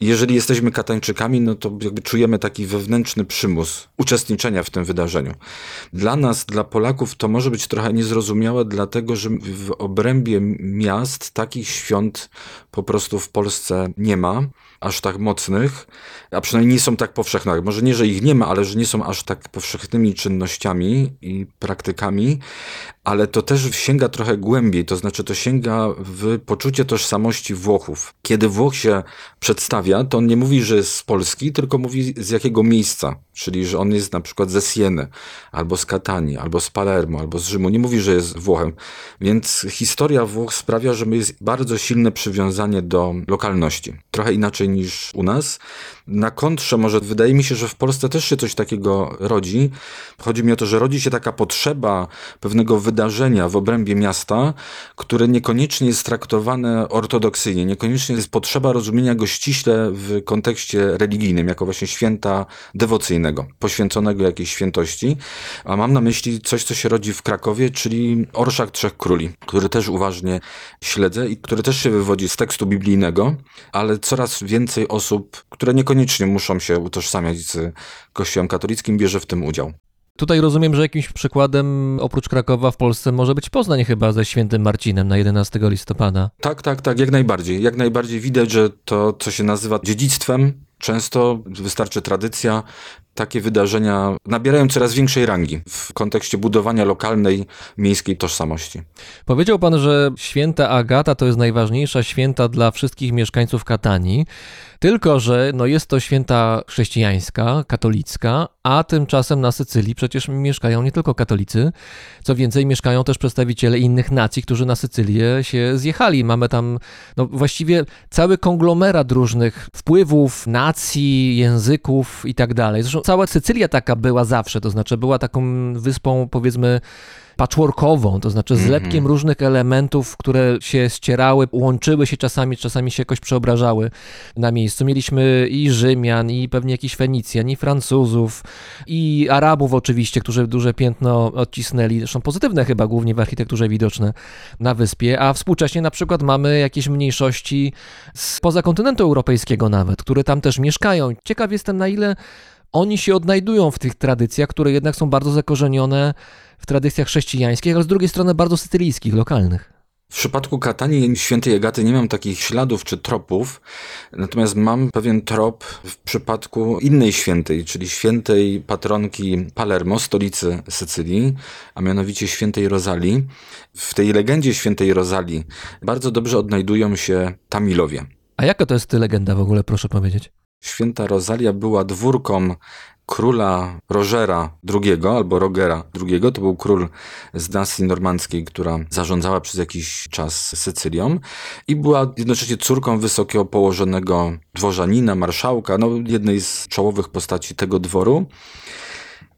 Jeżeli jesteśmy Katańczykami, no to jakby czujemy taki wewnętrzny przymus uczestniczenia w tym wydarzeniu. Dla nas, dla Polaków to może być trochę niezrozumiałe, dlatego że w obrębie miast takich świąt po prostu w Polsce nie ma aż tak mocnych, a przynajmniej nie są tak powszechne. Może nie, że ich nie ma, ale że nie są aż tak powszechnymi czynnościami i praktykami, ale to też sięga trochę głębiej, to znaczy to sięga w poczucie tożsamości Włochów. Kiedy Włoch się przedstawia, to on nie mówi, że jest z Polski, tylko mówi z jakiego miejsca, czyli że on jest na przykład ze Sieny, albo z Katanii, albo z Palermo, albo z Rzymu. Nie mówi, że jest Włochem. Więc historia Włoch sprawia, że jest bardzo silne przywiązanie do lokalności. Trochę inaczej niż u nas. Na kontrze może wydaje mi się, że w Polsce też się coś takiego rodzi. Chodzi mi o to, że rodzi się taka potrzeba pewnego wydarzenia w obrębie miasta, które niekoniecznie jest traktowane ortodoksyjnie, niekoniecznie jest potrzeba rozumienia go ściśle w kontekście religijnym, jako właśnie święta dewocyjnego, poświęconego jakiejś świętości. A mam na myśli coś, co się rodzi w Krakowie, czyli Orszak Trzech Króli, który też uważnie śledzę i który też się wywodzi z tekstu biblijnego, ale coraz więcej osób, które niekoniecznie niekoniecznie muszą się utożsamiać z Kościołem katolickim, bierze w tym udział. Tutaj rozumiem, że jakimś przykładem oprócz Krakowa w Polsce może być Poznań chyba ze świętym Marcinem na 11 listopada. Tak, tak, tak, jak najbardziej. Jak najbardziej widać, że to, co się nazywa dziedzictwem Często wystarczy tradycja, takie wydarzenia nabierają coraz większej rangi w kontekście budowania lokalnej, miejskiej tożsamości. Powiedział pan, że święta Agata to jest najważniejsza święta dla wszystkich mieszkańców Katanii, tylko że no jest to święta chrześcijańska, katolicka, a tymczasem na Sycylii przecież mieszkają nie tylko katolicy, co więcej mieszkają też przedstawiciele innych nacji, którzy na Sycylię się zjechali. Mamy tam no właściwie cały konglomerat różnych wpływów, nacji, języków i tak dalej. Zresztą cała Sycylia taka była zawsze, to znaczy była taką wyspą powiedzmy patchworkową, to znaczy z lepkiem różnych elementów, które się ścierały, łączyły się czasami, czasami się jakoś przeobrażały na miejscu. Mieliśmy i Rzymian, i pewnie jakiś Fenicjan, i Francuzów, i Arabów oczywiście, którzy duże piętno odcisnęli, zresztą pozytywne chyba, głównie w architekturze widoczne na wyspie, a współcześnie na przykład mamy jakieś mniejszości spoza kontynentu europejskiego nawet, które tam też mieszkają. Ciekaw jestem na ile oni się odnajdują w tych tradycjach, które jednak są bardzo zakorzenione w tradycjach chrześcijańskich, ale z drugiej strony bardzo sycylijskich, lokalnych. W przypadku Katanii świętej Agaty nie mam takich śladów czy tropów, natomiast mam pewien trop w przypadku innej świętej, czyli świętej patronki Palermo, stolicy Sycylii, a mianowicie świętej Rozalii. W tej legendzie świętej Rozalii bardzo dobrze odnajdują się Tamilowie. A jaka to jest legenda w ogóle, proszę powiedzieć? Święta Rosalia była dwórką króla Rogera II albo Rogera II. To był król z dynastii normandzkiej, która zarządzała przez jakiś czas Sycylią i była jednocześnie córką wysokiego położonego dworzanina, marszałka, no jednej z czołowych postaci tego dworu.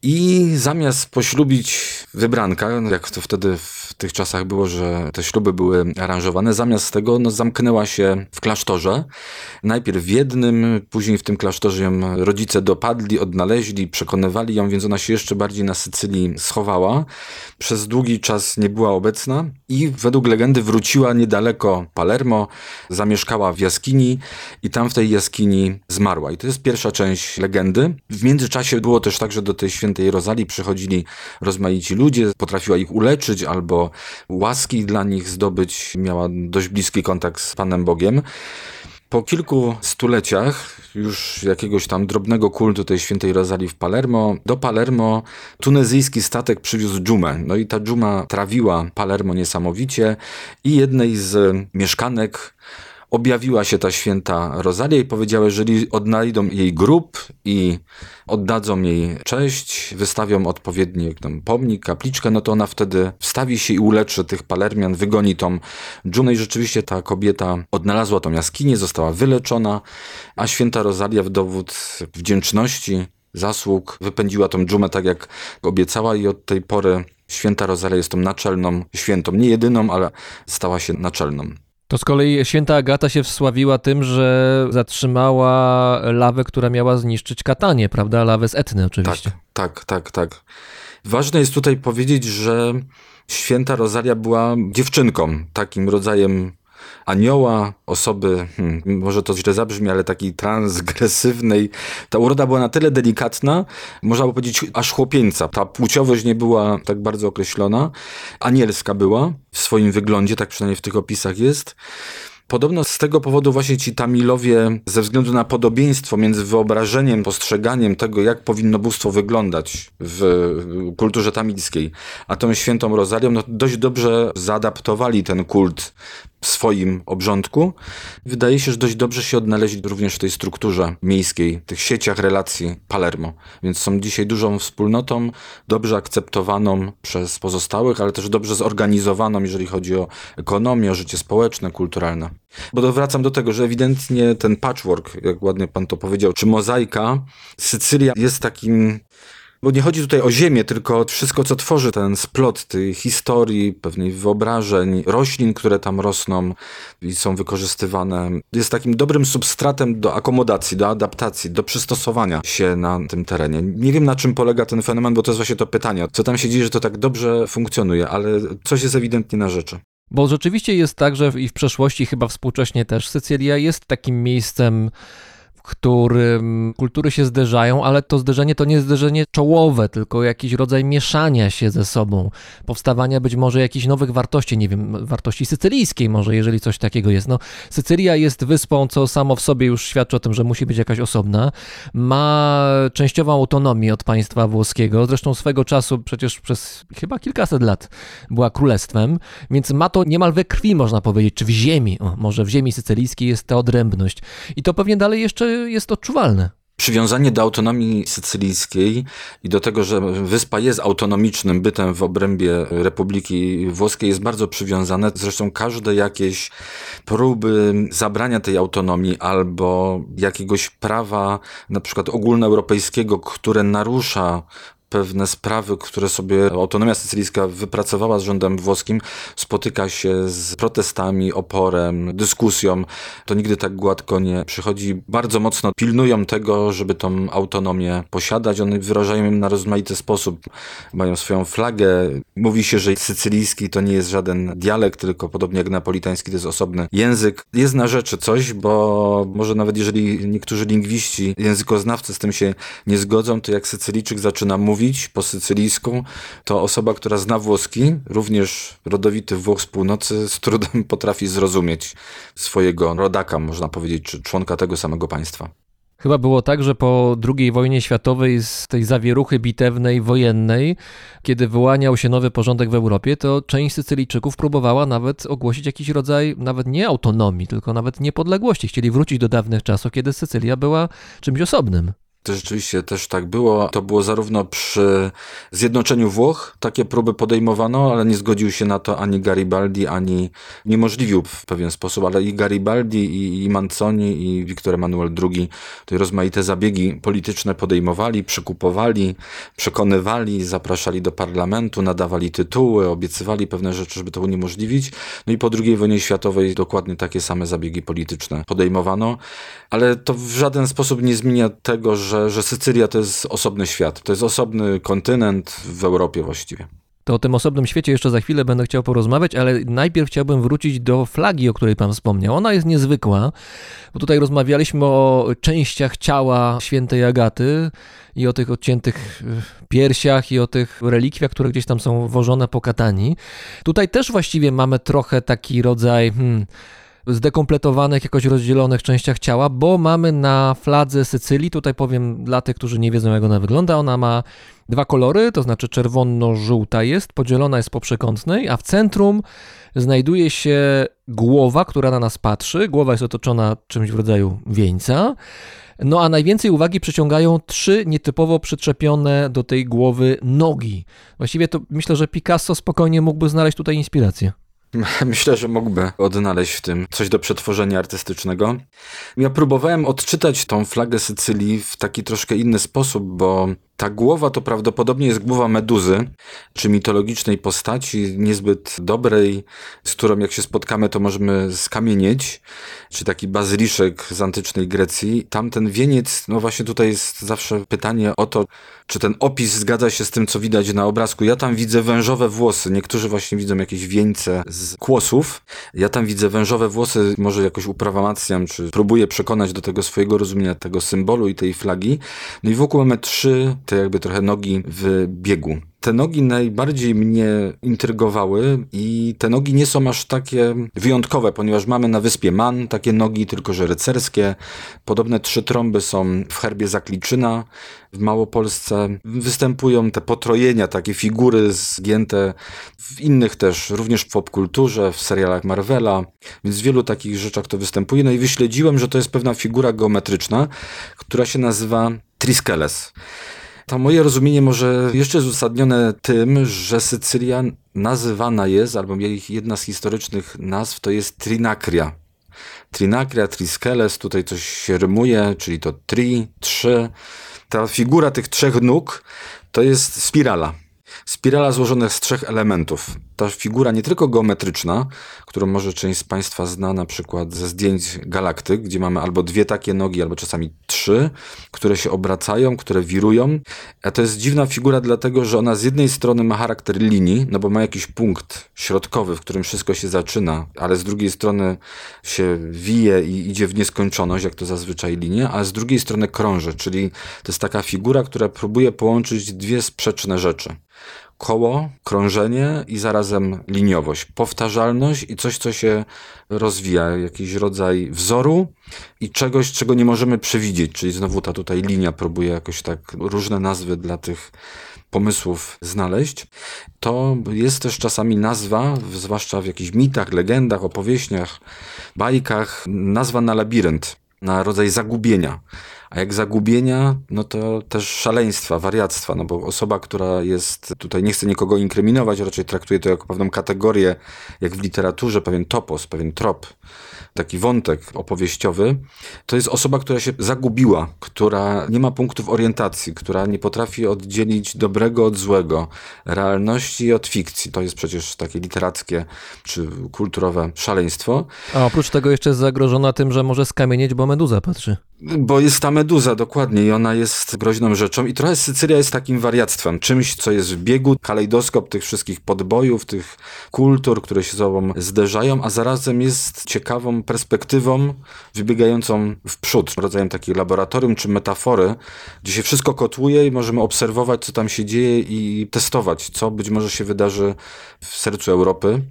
I zamiast poślubić wybranka, jak to wtedy tych czasach było, że te śluby były aranżowane, zamiast tego no, zamknęła się w klasztorze. Najpierw w jednym, później w tym klasztorze ją rodzice dopadli, odnaleźli, przekonywali ją, więc ona się jeszcze bardziej na Sycylii schowała. Przez długi czas nie była obecna i według legendy wróciła niedaleko Palermo, zamieszkała w jaskini i tam w tej jaskini zmarła. I to jest pierwsza część legendy. W międzyczasie było też tak, że do tej świętej Rozalii przychodzili rozmaici ludzie, potrafiła ich uleczyć albo łaski dla nich zdobyć, miała dość bliski kontakt z Panem Bogiem. Po kilku stuleciach już jakiegoś tam drobnego kultu tej świętej Rozalii w Palermo, do Palermo tunezyjski statek przywiózł dżumę. No i ta dżuma trawiła Palermo niesamowicie i jednej z mieszkanek objawiła się ta święta Rosalia i powiedziała, jeżeli odnajdą jej grób i oddadzą jej cześć, wystawią odpowiedni tam, pomnik, kapliczkę, no to ona wtedy wstawi się i uleczy tych palermian, wygoni tą dżumę i rzeczywiście ta kobieta odnalazła tą jaskinię, została wyleczona, a święta Rosalia w dowód wdzięczności, zasług wypędziła tą dżumę tak jak obiecała. I od tej pory święta Rosalia jest tą naczelną świętą, nie jedyną, ale stała się naczelną. To z kolei święta Agata się wsławiła tym, że zatrzymała lawę, która miała zniszczyć Katanię, prawda? Lawę z Etny oczywiście. Tak, tak, tak, tak. Ważne jest tutaj powiedzieć, że święta Rosalia była dziewczynką, takim rodzajem anioła, osoby, hmm, może to źle zabrzmi, ale takiej transgresywnej. Ta uroda była na tyle delikatna, można by powiedzieć aż chłopieńca. Ta płciowość nie była tak bardzo określona. Anielska była w swoim wyglądzie, tak przynajmniej w tych opisach jest. Podobno z tego powodu właśnie ci Tamilowie, ze względu na podobieństwo między wyobrażeniem, postrzeganiem tego, jak powinno bóstwo wyglądać w kulturze tamilskiej, a tą świętą Rozalią, no dość dobrze zaadaptowali ten kult w swoim obrządku. Wydaje się, że dość dobrze się odnaleźli również w tej strukturze miejskiej, tych sieciach relacji Palermo. Więc są dzisiaj dużą wspólnotą, dobrze akceptowaną przez pozostałych, ale też dobrze zorganizowaną, jeżeli chodzi o ekonomię, o życie społeczne, kulturalne. Bo wracam do tego, że ewidentnie ten patchwork, jak ładnie pan to powiedział, czy mozaika, Sycylia jest takim bo nie chodzi tutaj o ziemię, tylko o wszystko, co tworzy ten splot tej historii, pewnej wyobrażeń, roślin, które tam rosną i są wykorzystywane. Jest takim dobrym substratem do akomodacji, do adaptacji, do przystosowania się na tym terenie. Nie wiem, na czym polega ten fenomen, bo to jest właśnie to pytanie. Co tam się dzieje, że to tak dobrze funkcjonuje, ale coś jest ewidentnie na rzeczy. Bo rzeczywiście jest tak, że i w przeszłości, chyba współcześnie też, Sycylia jest takim miejscem, którym kultury się zderzają, ale to zderzenie to nie zderzenie czołowe, tylko jakiś rodzaj mieszania się ze sobą, powstawania być może jakichś nowych wartości, nie wiem, wartości sycylijskiej może, jeżeli coś takiego jest. No, Sycylia jest wyspą, co samo w sobie już świadczy o tym, że musi być jakaś osobna. Ma częściową autonomię od państwa włoskiego, zresztą swego czasu przecież przez chyba kilkaset lat była królestwem, więc ma to niemal we krwi, można powiedzieć, czy w ziemi, o, może w ziemi sycylijskiej jest ta odrębność. I to pewnie dalej jeszcze jest odczuwalne. Przywiązanie do autonomii sycylijskiej i do tego, że wyspa jest autonomicznym bytem w obrębie Republiki Włoskiej jest bardzo przywiązane. Zresztą każde jakieś próby zabrania tej autonomii albo jakiegoś prawa, na przykład ogólnoeuropejskiego, które narusza pewne sprawy, które sobie autonomia sycylijska wypracowała z rządem włoskim, spotyka się z protestami, oporem, dyskusją. To nigdy tak gładko nie przychodzi. Bardzo mocno pilnują tego, żeby tą autonomię posiadać. One wyrażają ją na rozmaity sposób. Mają swoją flagę. Mówi się, że sycylijski to nie jest żaden dialekt, tylko podobnie jak napolitański to jest osobny język. Jest na rzeczy coś, bo może nawet jeżeli niektórzy lingwiści, językoznawcy z tym się nie zgodzą, to jak Sycylijczyk zaczyna mówić, mówić po sycylijsku, to osoba, która zna włoski, również rodowity Włoch z północy, z trudem potrafi zrozumieć swojego rodaka, można powiedzieć, czy członka tego samego państwa. Chyba było tak, że po II wojnie światowej, z tej zawieruchy bitewnej, wojennej, kiedy wyłaniał się nowy porządek w Europie, to część Sycylijczyków próbowała nawet ogłosić jakiś rodzaj, nawet nie autonomii, tylko nawet niepodległości. Chcieli wrócić do dawnych czasów, kiedy Sycylia była czymś osobnym. To rzeczywiście też tak było. To było zarówno przy zjednoczeniu Włoch, takie próby podejmowano, ale nie zgodził się na to ani Garibaldi, ani niemożliwił w pewien sposób, ale i Garibaldi, i, i Manzoni, i Wiktor Emanuel II te rozmaite zabiegi polityczne podejmowali, przekupowali, przekonywali, zapraszali do parlamentu, nadawali tytuły, obiecywali pewne rzeczy, żeby to uniemożliwić. No i po II wojnie światowej dokładnie takie same zabiegi polityczne podejmowano, ale to w żaden sposób nie zmienia tego, że że, że Sycylia to jest osobny świat, to jest osobny kontynent w Europie właściwie. To o tym osobnym świecie jeszcze za chwilę będę chciał porozmawiać, ale najpierw chciałbym wrócić do flagi, o której Pan wspomniał. Ona jest niezwykła, bo tutaj rozmawialiśmy o częściach ciała świętej Agaty i o tych odciętych piersiach i o tych relikwiach, które gdzieś tam są wożone po katani. Tutaj też właściwie mamy trochę taki rodzaj. Hmm, zdekompletowanych, jakoś rozdzielonych częściach ciała, bo mamy na fladze Sycylii, tutaj powiem dla tych, którzy nie wiedzą jak ona wygląda, ona ma dwa kolory, to znaczy czerwono-żółta jest, podzielona jest po przekątnej, a w centrum znajduje się głowa, która na nas patrzy. Głowa jest otoczona czymś w rodzaju wieńca. No a najwięcej uwagi przyciągają trzy nietypowo przyczepione do tej głowy nogi. Właściwie to myślę, że Picasso spokojnie mógłby znaleźć tutaj inspirację. Myślę, że mógłby odnaleźć w tym coś do przetworzenia artystycznego. Ja próbowałem odczytać tą flagę Sycylii w taki troszkę inny sposób, bo ta głowa to prawdopodobnie jest głowa meduzy, czy mitologicznej postaci, niezbyt dobrej, z którą jak się spotkamy, to możemy skamienieć, czy taki bazyliszek z antycznej Grecji. Tamten wieniec, no właśnie tutaj jest zawsze pytanie o to, czy ten opis zgadza się z tym, co widać na obrazku. Ja tam widzę wężowe włosy, niektórzy właśnie widzą jakieś wieńce z kłosów. Ja tam widzę wężowe włosy, może jakoś uprawamacjam, czy próbuję przekonać do tego swojego rozumienia tego symbolu i tej flagi. No i wokół mamy trzy te jakby trochę nogi w biegu. Te nogi najbardziej mnie intrygowały i te nogi nie są aż takie wyjątkowe, ponieważ mamy na wyspie Man takie nogi, tylko że rycerskie. Podobne trzy trąby są w herbie Zakliczyna w Małopolsce. Występują te potrojenia, takie figury zgięte w innych też, również w popkulturze, w serialach Marvela, więc w wielu takich rzeczach to występuje. No i wyśledziłem, że to jest pewna figura geometryczna, która się nazywa Triskeles. To moje rozumienie może jeszcze jest uzasadnione tym, że Sycylia nazywana jest, albo jedna z historycznych nazw to jest Trinakria. Trinakria, Triskeles, tutaj coś się rymuje, czyli to tri, trzy. Ta figura tych trzech nóg to jest spirala. Spirala złożona z trzech elementów. ta figura nie tylko geometryczna, którą może część z Państwa zna na przykład ze zdjęć galaktyk, gdzie mamy albo dwie takie nogi, albo czasami trzy, które się obracają, które wirują. A to jest dziwna figura, dlatego że ona z jednej strony ma charakter linii, no bo ma jakiś punkt środkowy, w którym wszystko się zaczyna, ale z drugiej strony się wije i idzie w nieskończoność, jak to zazwyczaj linie, a z drugiej strony krąży, czyli to jest taka figura, która próbuje połączyć dwie sprzeczne rzeczy koło, krążenie i zarazem liniowość, powtarzalność i coś, co się rozwija, jakiś rodzaj wzoru i czegoś, czego nie możemy przewidzieć, czyli znowu ta tutaj linia próbuje jakoś tak różne nazwy dla tych pomysłów znaleźć. To jest też czasami nazwa, zwłaszcza w jakichś mitach, legendach, opowieściach, bajkach, nazwa na labirynt, na rodzaj zagubienia. A jak zagubienia, no to też szaleństwa, wariactwa, no bo osoba, która jest, tutaj nie chcę nikogo inkryminować, raczej traktuje to jako pewną kategorię, jak w literaturze, pewien topos, pewien trop, taki wątek opowieściowy, to jest osoba, która się zagubiła, która nie ma punktów orientacji, która nie potrafi oddzielić dobrego od złego, realności od fikcji. To jest przecież takie literackie czy kulturowe szaleństwo. A oprócz tego jeszcze jest zagrożona tym, że może skamienieć, bo meduza patrzy. Bo jest ta meduza, dokładnie, i ona jest groźną rzeczą. I trochę Sycylia jest takim wariactwem, czymś, co jest w biegu, kalejdoskop tych wszystkich podbojów, tych kultur, które się ze sobą zderzają, a zarazem jest ciekawą perspektywą wybiegającą w przód, rodzajem takiej laboratorium czy metafory, gdzie się wszystko kotłuje i możemy obserwować, co tam się dzieje i testować, co być może się wydarzy w sercu Europy.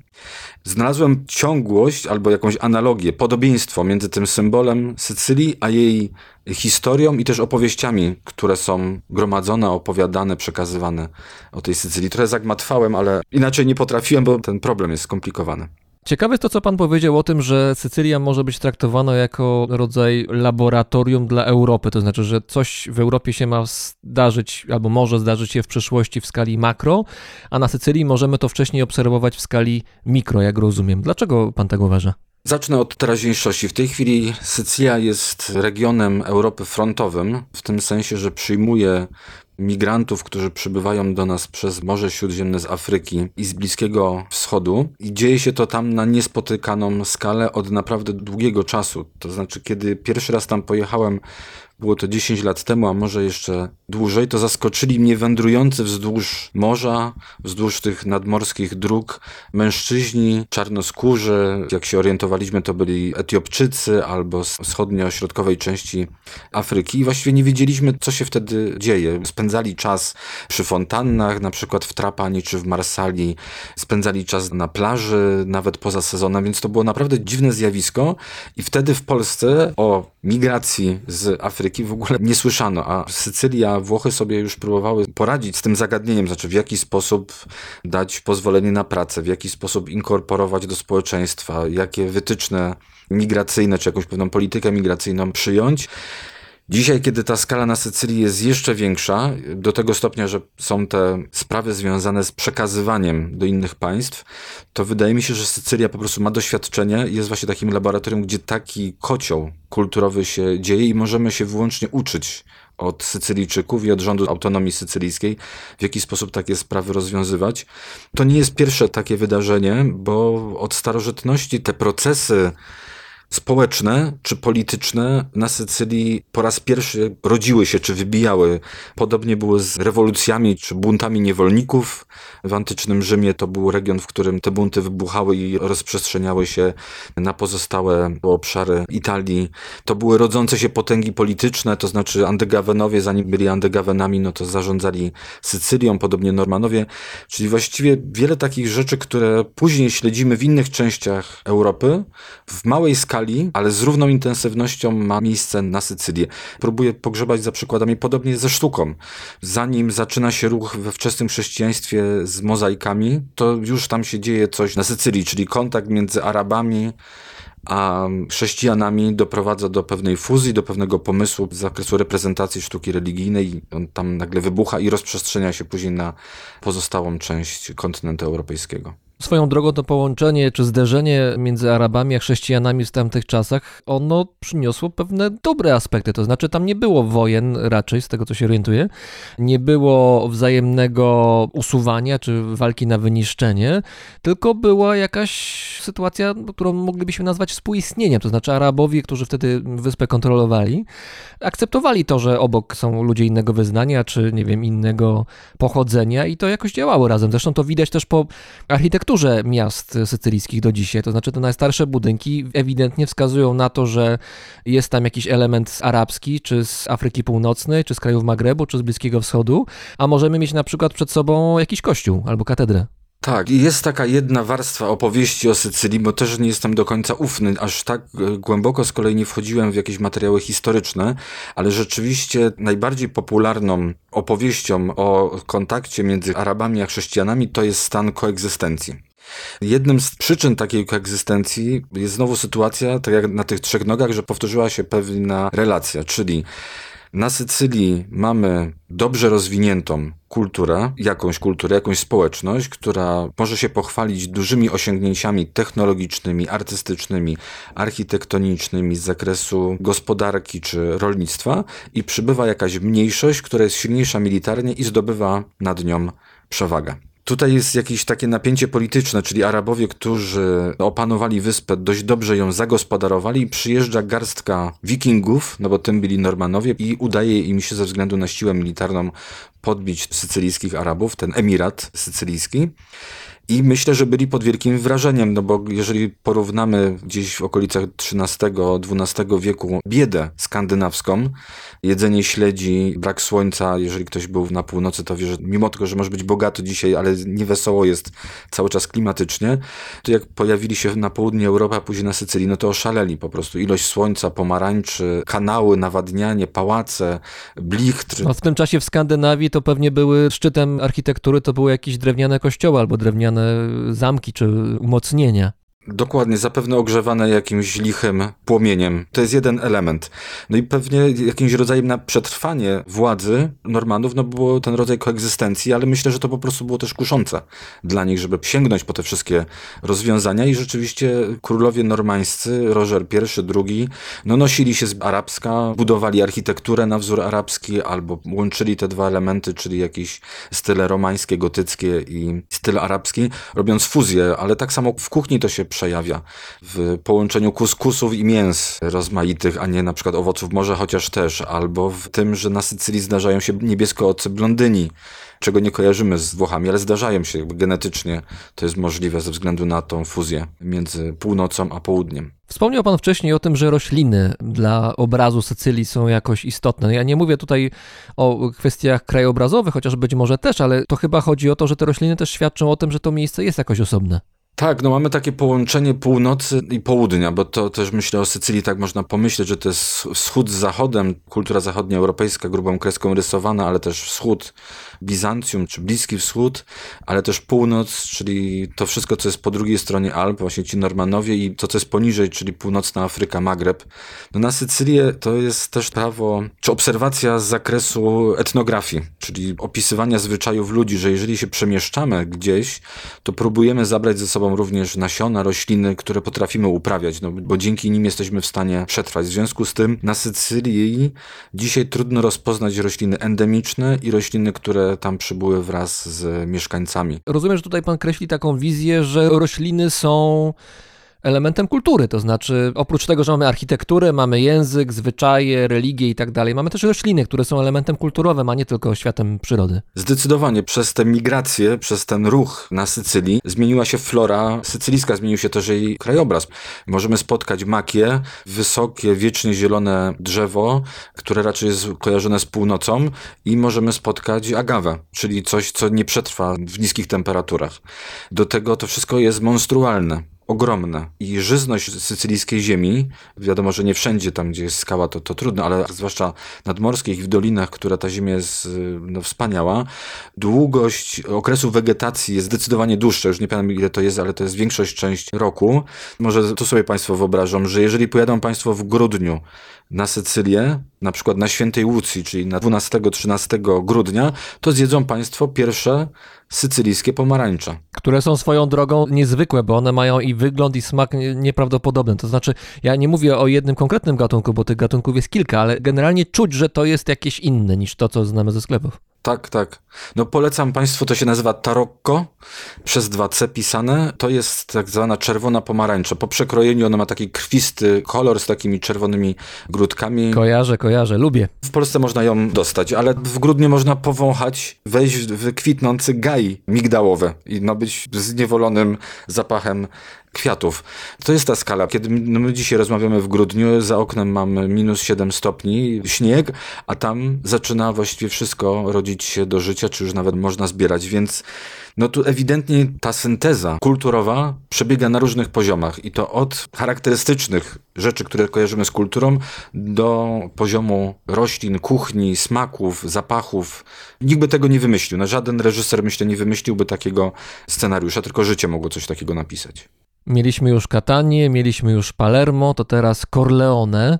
Znalazłem ciągłość albo jakąś analogię, podobieństwo między tym symbolem Sycylii, a jej historią i też opowieściami, które są gromadzone, opowiadane, przekazywane o tej Sycylii. Trochę zagmatwałem, ale inaczej nie potrafiłem, bo ten problem jest skomplikowany. Ciekawe jest to, co pan powiedział o tym, że Sycylia może być traktowana jako rodzaj laboratorium dla Europy. To znaczy, że coś w Europie się ma zdarzyć, albo może zdarzyć się w przyszłości w skali makro, a na Sycylii możemy to wcześniej obserwować w skali mikro, jak rozumiem. Dlaczego pan tak uważa? Zacznę od teraźniejszości. W tej chwili Sycylia jest regionem Europy frontowym, w tym sensie, że przyjmuje migrantów, którzy przybywają do nas przez Morze Śródziemne z Afryki i z Bliskiego Wschodu. I dzieje się to tam na niespotykaną skalę od naprawdę długiego czasu. To znaczy, kiedy pierwszy raz tam pojechałem, było to 10 lat temu, a może jeszcze dłużej, to zaskoczyli mnie wędrujący wzdłuż morza, wzdłuż tych nadmorskich dróg mężczyźni czarnoskórzy. Jak się orientowaliśmy, to byli Etiopczycy albo z wschodnio-środkowej części Afryki. I właściwie nie wiedzieliśmy, co się wtedy dzieje. Spędzali czas przy fontannach, na przykład w Trapani czy w Marsali. Spędzali czas na plaży, nawet poza sezonem, więc to było naprawdę dziwne zjawisko. I wtedy w Polsce o migracji z Afryki w ogóle nie słyszano, a Sycylia, Włochy sobie już próbowały poradzić z tym zagadnieniem, znaczy w jaki sposób dać pozwolenie na pracę, w jaki sposób inkorporować do społeczeństwa, jakie wytyczne migracyjne, czy jakąś pewną politykę migracyjną przyjąć. Dzisiaj, kiedy ta skala na Sycylii jest jeszcze większa, do tego stopnia, że są te sprawy związane z przekazywaniem do innych państw, to wydaje mi się, że Sycylia po prostu ma doświadczenie, jest właśnie takim laboratorium, gdzie taki kocioł kulturowy się dzieje i możemy się wyłącznie uczyć od Sycylijczyków i od rządu autonomii sycylijskiej, w jaki sposób takie sprawy rozwiązywać. To nie jest pierwsze takie wydarzenie, bo od starożytności te procesy społeczne czy polityczne na Sycylii po raz pierwszy rodziły się czy wybijały. Podobnie było z rewolucjami czy buntami niewolników. W antycznym Rzymie to był region, w którym te bunty wybuchały i rozprzestrzeniały się na pozostałe obszary Italii. To były rodzące się potęgi polityczne, to znaczy Andegawenowie, zanim byli Andegawenami, no to zarządzali Sycylią, podobnie Normanowie. Czyli właściwie wiele takich rzeczy, które później śledzimy w innych częściach Europy, w małej skali skali, ale z równą intensywnością ma miejsce na Sycylię. Próbuję pogrzebać za przykładami podobnie ze sztuką. Zanim zaczyna się ruch we wczesnym chrześcijaństwie z mozaikami, to już tam się dzieje coś na Sycylii, czyli kontakt między Arabami a chrześcijanami doprowadza do pewnej fuzji, do pewnego pomysłu z zakresu reprezentacji sztuki religijnej. On tam nagle wybucha i rozprzestrzenia się później na pozostałą część kontynentu europejskiego. Swoją drogą to połączenie czy zderzenie między Arabami a chrześcijanami w tamtych czasach, ono przyniosło pewne dobre aspekty. To znaczy, tam nie było wojen raczej, z tego co się orientuję, nie było wzajemnego usuwania czy walki na wyniszczenie, tylko była jakaś sytuacja, którą moglibyśmy nazwać współistnieniem. To znaczy, Arabowie, którzy wtedy wyspę kontrolowali, akceptowali to, że obok są ludzie innego wyznania czy nie wiem, innego pochodzenia i to jakoś działało razem. Zresztą to widać też po architekturze miast sycylijskich do dzisiaj. To znaczy te najstarsze budynki ewidentnie wskazują na to, że jest tam jakiś element arabski, czy z Afryki Północnej, czy z krajów Magrebu, czy z Bliskiego Wschodu, a możemy mieć na przykład przed sobą jakiś kościół albo katedrę. Tak, jest taka jedna warstwa opowieści o Sycylii, bo też nie jestem do końca ufny, aż tak e, głęboko z kolei nie wchodziłem w jakieś materiały historyczne, ale rzeczywiście najbardziej popularną opowieścią o kontakcie między Arabami a chrześcijanami to jest stan koegzystencji. Jednym z przyczyn takiej koegzystencji jest znowu sytuacja, tak jak na tych trzech nogach, że powtórzyła się pewna relacja, czyli na Sycylii mamy dobrze rozwiniętą kulturę, jakąś kulturę, jakąś społeczność, która może się pochwalić dużymi osiągnięciami technologicznymi, artystycznymi, architektonicznymi z zakresu gospodarki czy rolnictwa i przybywa jakaś mniejszość, która jest silniejsza militarnie i zdobywa nad nią przewagę. Tutaj jest jakieś takie napięcie polityczne, czyli Arabowie, którzy opanowali wyspę, dość dobrze ją zagospodarowali przyjeżdża garstka wikingów, no bo tym byli Normanowie i udaje im się ze względu na siłę militarną podbić sycylijskich Arabów, ten emirat sycylijski. I myślę, że byli pod wielkim wrażeniem, no bo jeżeli porównamy gdzieś w okolicach XIII-XII wieku biedę skandynawską, jedzenie śledzi, brak słońca, jeżeli ktoś był na północy, to wie, że mimo tego, że może być bogato dzisiaj, ale niewesoło jest cały czas klimatycznie, to jak pojawili się na południu Europy, a później na Sycylii, no to oszaleli po prostu. Ilość słońca, pomarańczy, kanały, nawadnianie, pałace, blichtr. No w tym czasie w Skandynawii to pewnie były szczytem architektury, to były jakieś drewniane kościoły albo drewniane zamki czy umocnienia. Dokładnie, zapewne ogrzewane jakimś lichym płomieniem. To jest jeden element. No i pewnie jakimś rodzajem na przetrwanie władzy Normanów, no było ten rodzaj koegzystencji, ale myślę, że to po prostu było też kuszące dla nich, żeby sięgnąć po te wszystkie rozwiązania i rzeczywiście królowie normańscy, Roger I, II, no nosili się z arabska, budowali architekturę na wzór arabski albo łączyli te dwa elementy, czyli jakieś style romańskie, gotyckie i styl arabski, robiąc fuzję, ale tak samo w kuchni to się przejawia w połączeniu kuskusów i mięs rozmaitych, a nie na przykład owoców morza, chociaż też, albo w tym, że na Sycylii zdarzają się niebieskoocy blondyni, czego nie kojarzymy z Włochami, ale zdarzają się genetycznie. To jest możliwe ze względu na tą fuzję między północą a południem. Wspomniał Pan wcześniej o tym, że rośliny dla obrazu Sycylii są jakoś istotne. Ja nie mówię tutaj o kwestiach krajobrazowych, chociaż być może też, ale to chyba chodzi o to, że te rośliny też świadczą o tym, że to miejsce jest jakoś osobne. Tak, no mamy takie połączenie północy i południa, bo to też myślę o Sycylii, tak można pomyśleć, że to jest wschód z zachodem, kultura zachodnioeuropejska grubą kreską rysowana, ale też wschód Bizancjum czy Bliski Wschód, ale też północ, czyli to wszystko, co jest po drugiej stronie Alp, właśnie ci Normanowie i to, co jest poniżej, czyli północna Afryka, Magreb. No na Sycylię to jest też prawo, czy obserwacja z zakresu etnografii, czyli opisywania zwyczajów ludzi, że jeżeli się przemieszczamy gdzieś, to próbujemy zabrać ze sobą również nasiona, rośliny, które potrafimy uprawiać, no, bo dzięki nim jesteśmy w stanie przetrwać. W związku z tym na Sycylii dzisiaj trudno rozpoznać rośliny endemiczne i rośliny, które tam przybyły wraz z mieszkańcami. Rozumiem, że tutaj pan kreśli taką wizję, że rośliny są elementem kultury, to znaczy oprócz tego, że mamy architekturę, mamy język, zwyczaje, religię i tak dalej, mamy też rośliny, które są elementem kulturowym, a nie tylko światem przyrody. Zdecydowanie przez te migracje, przez ten ruch na Sycylii zmieniła się flora sycylijska, zmienił się też jej krajobraz. Możemy spotkać makie, wysokie, wiecznie zielone drzewo, które raczej jest kojarzone z północą i możemy spotkać agawę, czyli coś, co nie przetrwa w niskich temperaturach. Do tego to wszystko jest monstrualne ogromne. I żyzność sycylijskiej ziemi, wiadomo, że nie wszędzie tam, gdzie jest skała, to, to trudno, ale zwłaszcza nadmorskich i w dolinach, która ta ziemia jest no, wspaniała, długość okresu wegetacji jest zdecydowanie dłuższa. Już nie pamiętam ile to jest, ale to jest większość część roku. Może to sobie Państwo wyobrażą, że jeżeli pojadą Państwo w grudniu na Sycylię, na przykład na Świętej Łucji, czyli na 12-13 grudnia, to zjedzą Państwo pierwsze sycylijskie pomarańcze. które są swoją drogą niezwykłe, bo one mają i wygląd, i smak nie- nieprawdopodobny. To znaczy, ja nie mówię o jednym konkretnym gatunku, bo tych gatunków jest kilka, ale generalnie czuć, że to jest jakieś inne niż to, co znamy ze sklepów. Tak, tak. No polecam Państwu, to się nazywa tarocco, przez 2C pisane. To jest tak zwana czerwona pomarańcza. Po przekrojeniu ona ma taki krwisty kolor z takimi czerwonymi grudkami. Kojarzę, kojarzę, lubię. W Polsce można ją dostać, ale w grudniu można powąchać, wejść w kwitnący gaj migdałowy i no być zniewolonym zapachem kwiatów. To jest ta skala. Kiedy no my dzisiaj rozmawiamy w grudniu, za oknem mamy minus 7 stopni, śnieg, a tam zaczyna właściwie wszystko rodzić się do życia, czy już nawet można zbierać, więc no tu ewidentnie ta synteza kulturowa przebiega na różnych poziomach i to od charakterystycznych rzeczy, które kojarzymy z kulturą, do poziomu roślin, kuchni, smaków, zapachów. Nikt by tego nie wymyślił. No, żaden reżyser, myślę, nie wymyśliłby takiego scenariusza, tylko życie mogło coś takiego napisać. Mieliśmy już Catanię, mieliśmy już Palermo, to teraz Corleone.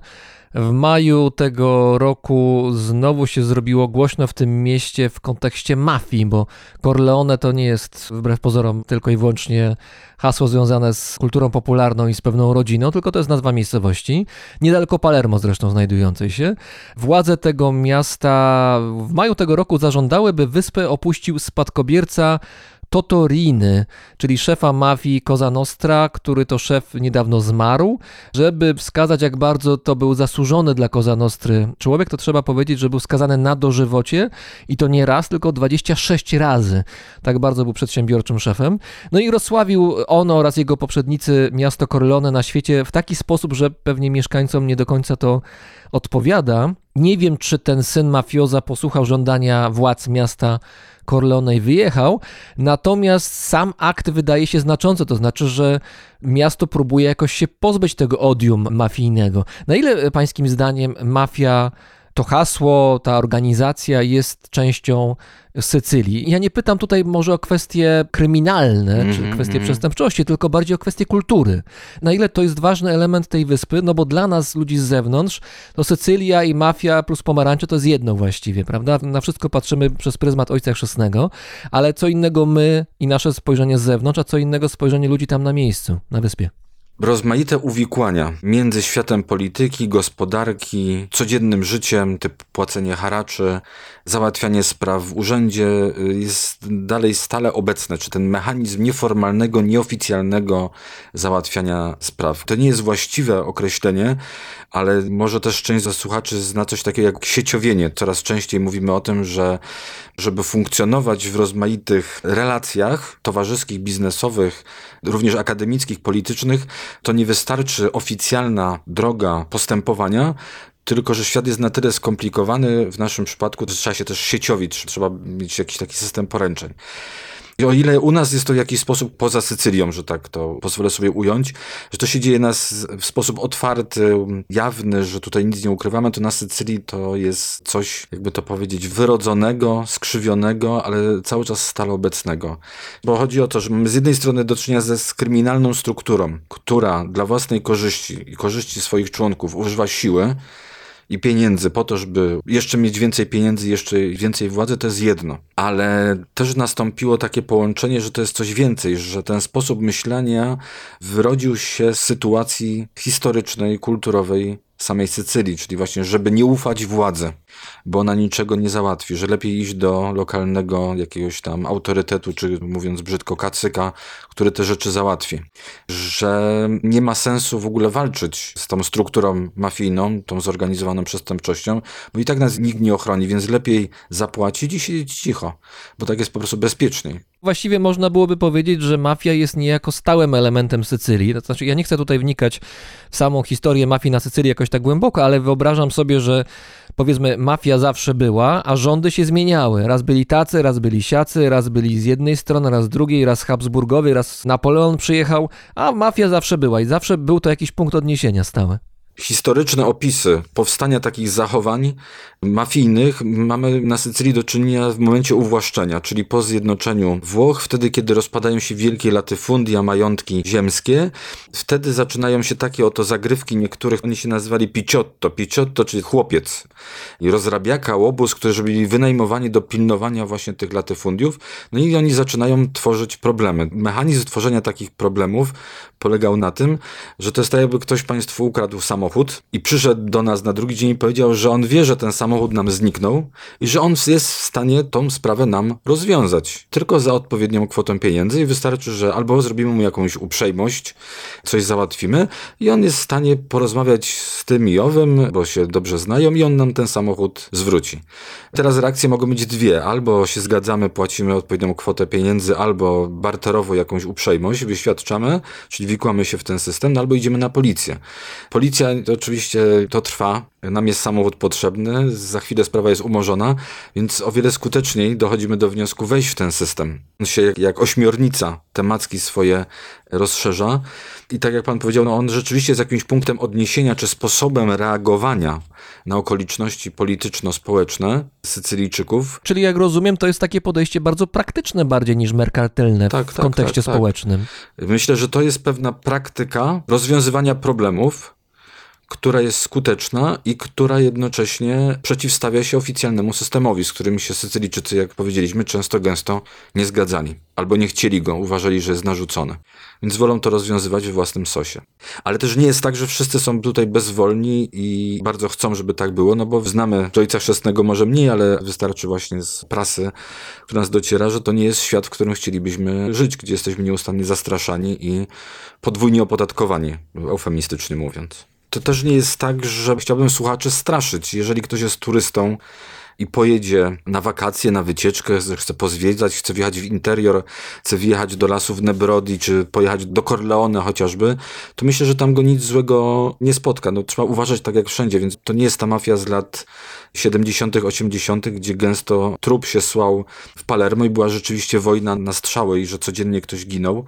W maju tego roku znowu się zrobiło głośno w tym mieście w kontekście mafii, bo Corleone to nie jest wbrew pozorom tylko i wyłącznie hasło związane z kulturą popularną i z pewną rodziną, tylko to jest nazwa miejscowości, niedaleko Palermo zresztą znajdującej się. Władze tego miasta w maju tego roku zażądały, by wyspę opuścił spadkobierca Totoriny, czyli szefa mafii Cosa Nostra, który to szef niedawno zmarł. Żeby wskazać, jak bardzo to był zasłużony dla Cosa Nostry człowiek, to trzeba powiedzieć, że był skazany na dożywocie i to nie raz, tylko 26 razy. Tak bardzo był przedsiębiorczym szefem. No i rozsławił on oraz jego poprzednicy miasto Corleone na świecie w taki sposób, że pewnie mieszkańcom nie do końca to odpowiada. Nie wiem, czy ten syn mafioza posłuchał żądania władz miasta Corleone wyjechał, natomiast sam akt wydaje się znaczący, to znaczy, że miasto próbuje jakoś się pozbyć tego odium mafijnego. Na ile e, pańskim zdaniem mafia to hasło, ta organizacja jest częścią Sycylii. Ja nie pytam tutaj może o kwestie kryminalne czy Mhm, kwestie mhm. przestępczości, tylko bardziej o kwestie kultury. Na ile to jest ważny element tej wyspy, no bo dla nas, ludzi z zewnątrz, to Sycylia i mafia plus pomarańcze to jest jedno właściwie, prawda? Na wszystko patrzymy przez pryzmat Ojca Chrzestnego, ale co innego my i nasze spojrzenie z zewnątrz, a co innego spojrzenie ludzi tam na miejscu, na wyspie. Rozmaite uwikłania między światem polityki, gospodarki, codziennym życiem, typ płacenie haraczy, załatwianie spraw w urzędzie y, jest dalej stale obecne, czy ten mechanizm nieformalnego, nieoficjalnego załatwiania spraw. To nie jest właściwe określenie, ale może też część ze słuchaczy zna coś takiego jak sieciowienie. Coraz częściej mówimy o tym, że żeby funkcjonować w rozmaitych relacjach towarzyskich, biznesowych, również akademickich, politycznych, to nie wystarczy oficjalna droga postępowania, tylko że świat jest na tyle skomplikowany, w naszym przypadku że trzeba się też sieciowić, trzeba mieć jakiś taki system poręczeń. I o ile u nas jest to w jakiś sposób poza Sycylią, że tak to pozwolę sobie ująć, że to się dzieje nas w sposób otwarty, jawny, że tutaj nic nie ukrywamy, to na Sycylii to jest coś, jakby to powiedzieć, wyrodzonego, skrzywionego, ale cały czas stale obecnego. Bo chodzi o to, że mamy z jednej strony do czynienia ze z kryminalną strukturą, która dla własnej korzyści i korzyści swoich członków używa siły, i pieniędzy po to, żeby jeszcze mieć więcej pieniędzy, jeszcze więcej władzy, to jest jedno. Ale też nastąpiło takie połączenie, że to jest coś więcej, że ten sposób myślenia wyrodził się z sytuacji historycznej, kulturowej samej Sycylii, czyli właśnie, żeby nie ufać władzy, bo ona niczego nie załatwi, że lepiej iść do lokalnego jakiegoś tam autorytetu, czy mówiąc brzydko, kacyka, który te rzeczy załatwi. Że nie ma sensu w ogóle walczyć z tą strukturą mafijną, tą zorganizowaną przestępczością, bo i tak nas nikt nie ochroni, więc lepiej zapłacić i siedzieć cicho, bo tak jest po prostu bezpieczniej. Właściwie można byłoby powiedzieć, że mafia jest niejako stałym elementem Sycylii. To znaczy, ja nie chcę tutaj wnikać w samą historię mafii na Sycylii jakoś tak głęboko, ale wyobrażam sobie, że powiedzmy mafia zawsze była, a rządy się zmieniały. Raz byli tacy, raz byli siacy, raz byli z jednej strony, raz z drugiej, raz Habsburgowie, raz Napoleon przyjechał, a mafia zawsze była i zawsze był to jakiś punkt odniesienia stały. Historyczne opisy powstania takich zachowań mafijnych mamy na Sycylii do czynienia w momencie uwłaszczenia, czyli po zjednoczeniu Włoch, wtedy kiedy rozpadają się wielkie latyfundia, majątki ziemskie, wtedy zaczynają się takie oto zagrywki niektórych, oni się nazywali piciotto, piciotto, czyli chłopiec. I rozrabiaka, łobuz, którzy byli wynajmowani do pilnowania właśnie tych latyfundiów, no i oni zaczynają tworzyć problemy. Mechanizm tworzenia takich problemów polegał na tym, że to jest tak jakby ktoś państwu ukradł samochód i przyszedł do nas na drugi dzień i powiedział, że on wie, że ten samochód nam zniknął i że on jest w stanie tą sprawę nam rozwiązać. Tylko za odpowiednią kwotą pieniędzy i wystarczy, że albo zrobimy mu jakąś uprzejmość, coś załatwimy i on jest w stanie porozmawiać z tym i owym, bo się dobrze znają i on nam ten samochód zwróci. Teraz reakcje mogą być dwie. Albo się zgadzamy, płacimy odpowiednią kwotę pieniędzy, albo barterowo jakąś uprzejmość wyświadczamy, czyli wikłamy się w ten system, no albo idziemy na policję. Policja to oczywiście to trwa, nam jest samochód potrzebny, za chwilę sprawa jest umorzona, więc o wiele skuteczniej dochodzimy do wniosku wejść w ten system. On się jak, jak ośmiornica te macki swoje rozszerza i tak jak pan powiedział, no on rzeczywiście jest jakimś punktem odniesienia czy sposobem reagowania na okoliczności polityczno-społeczne Sycylijczyków. Czyli jak rozumiem, to jest takie podejście bardzo praktyczne bardziej niż merkartylne Tak, w tak, kontekście tak, tak. społecznym. Myślę, że to jest pewna praktyka rozwiązywania problemów, która jest skuteczna i która jednocześnie przeciwstawia się oficjalnemu systemowi, z którym się Sycylijczycy, jak powiedzieliśmy, często gęsto nie zgadzali. Albo nie chcieli go, uważali, że jest narzucony. Więc wolą to rozwiązywać we własnym sosie. Ale też nie jest tak, że wszyscy są tutaj bezwolni i bardzo chcą, żeby tak było, no bo znamy Ojca Chrzestnego może mniej, ale wystarczy właśnie z prasy, która nas dociera, że to nie jest świat, w którym chcielibyśmy żyć, gdzie jesteśmy nieustannie zastraszani i podwójnie opodatkowani, eufemistycznie mówiąc. To też nie jest tak, że chciałbym słuchaczy straszyć. Jeżeli ktoś jest turystą i pojedzie na wakacje, na wycieczkę, chce pozwiedzać, chce wjechać w interior, chce wjechać do lasów Nebrodi, czy pojechać do Corleone chociażby, to myślę, że tam go nic złego nie spotka. No, trzeba uważać tak jak wszędzie, więc to nie jest ta mafia z lat 70., 80., gdzie gęsto trup się słał w Palermo i była rzeczywiście wojna na strzały i że codziennie ktoś ginął.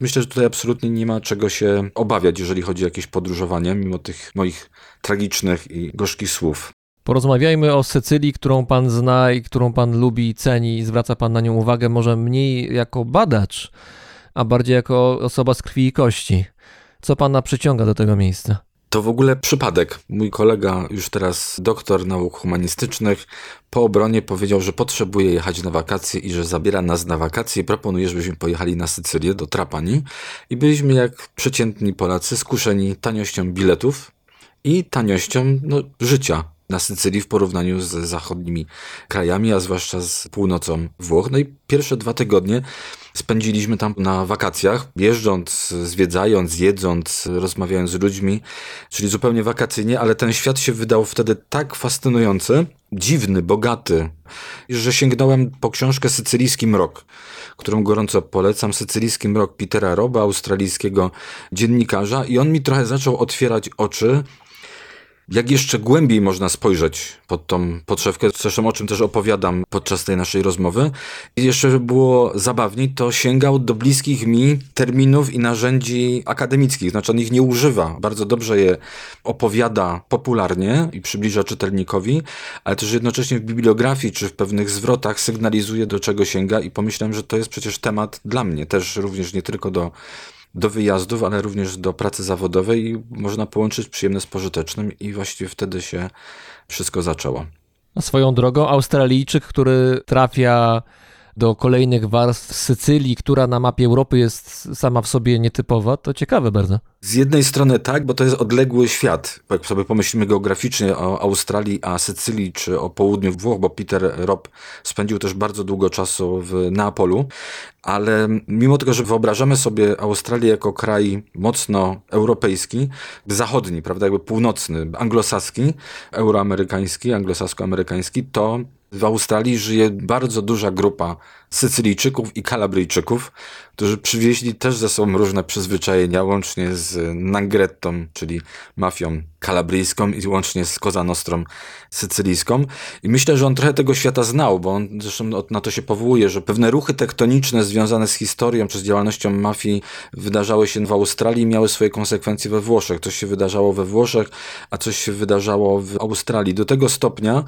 Myślę, że tutaj absolutnie nie ma czego się obawiać, jeżeli chodzi o jakieś podróżowanie, mimo tych moich tragicznych i gorzkich słów. Porozmawiajmy o Sycylii, którą pan zna i którą pan lubi ceni i zwraca pan na nią uwagę, może mniej jako badacz, a bardziej jako osoba z krwi i kości. Co pana przyciąga do tego miejsca? To w ogóle przypadek. Mój kolega, już teraz doktor nauk humanistycznych, po obronie powiedział, że potrzebuje jechać na wakacje i że zabiera nas na wakacje. Proponuje, żebyśmy pojechali na Sycylię do Trapani i byliśmy jak przeciętni Polacy skuszeni taniością biletów i taniością no, życia na Sycylii w porównaniu z zachodnimi krajami, a zwłaszcza z północą Włoch. No i pierwsze dwa tygodnie spędziliśmy tam na wakacjach, jeżdżąc, zwiedzając, jedząc, rozmawiając z ludźmi, czyli zupełnie wakacyjnie, ale ten świat się wydał wtedy tak fascynujący, dziwny, bogaty, że sięgnąłem po książkę Sycylijski Mrok, którą gorąco polecam. Sycylijski Mrok Petera Roba, australijskiego dziennikarza i on mi trochę zaczął otwierać oczy jak jeszcze głębiej można spojrzeć pod tą podszewkę, zresztą o czym też opowiadam podczas tej naszej rozmowy. I jeszcze, było zabawniej, to sięgał do bliskich mi terminów i narzędzi akademickich, znaczy on ich nie używa. Bardzo dobrze je opowiada popularnie i przybliża czytelnikowi, ale też jednocześnie w bibliografii czy w pewnych zwrotach sygnalizuje, do czego sięga i pomyślałem, że to jest przecież temat dla mnie, też również nie tylko do do wyjazdów, ale również do pracy zawodowej i można połączyć przyjemne z pożytecznym i właściwie wtedy się wszystko zaczęło. Swoją drogą Australijczyk, który trafia do kolejnych warstw Sycylii, która na mapie Europy jest sama w sobie nietypowa, to ciekawe bardzo. Z jednej strony tak, bo to jest odległy świat. Jak sobie pomyślimy geograficznie o Australii, a Sycylii, czy o południu Włoch, bo Peter Rob spędził też bardzo długo czasu w Neapolu, ale mimo tego, że wyobrażamy sobie Australię jako kraj mocno europejski, zachodni, prawda, jakby północny, anglosaski, euroamerykański, anglosasko-amerykański, to W Australii żyje bardzo duża grupa Sycylijczyków i Kalabryjczyków, którzy przywieźli też ze sobą różne przyzwyczajenia, łącznie z Nangrettą, czyli mafią kalabryjską i łącznie z Cosa Nostrą sycylijską. I myślę, że on trochę tego świata znał, bo on zresztą na to się powołuje, że pewne ruchy tektoniczne związane z historią czy z działalnością mafii wydarzały się w Australii i miały swoje konsekwencje we Włoszech. Coś się wydarzało we Włoszech, a coś się wydarzało w Australii. Do tego stopnia,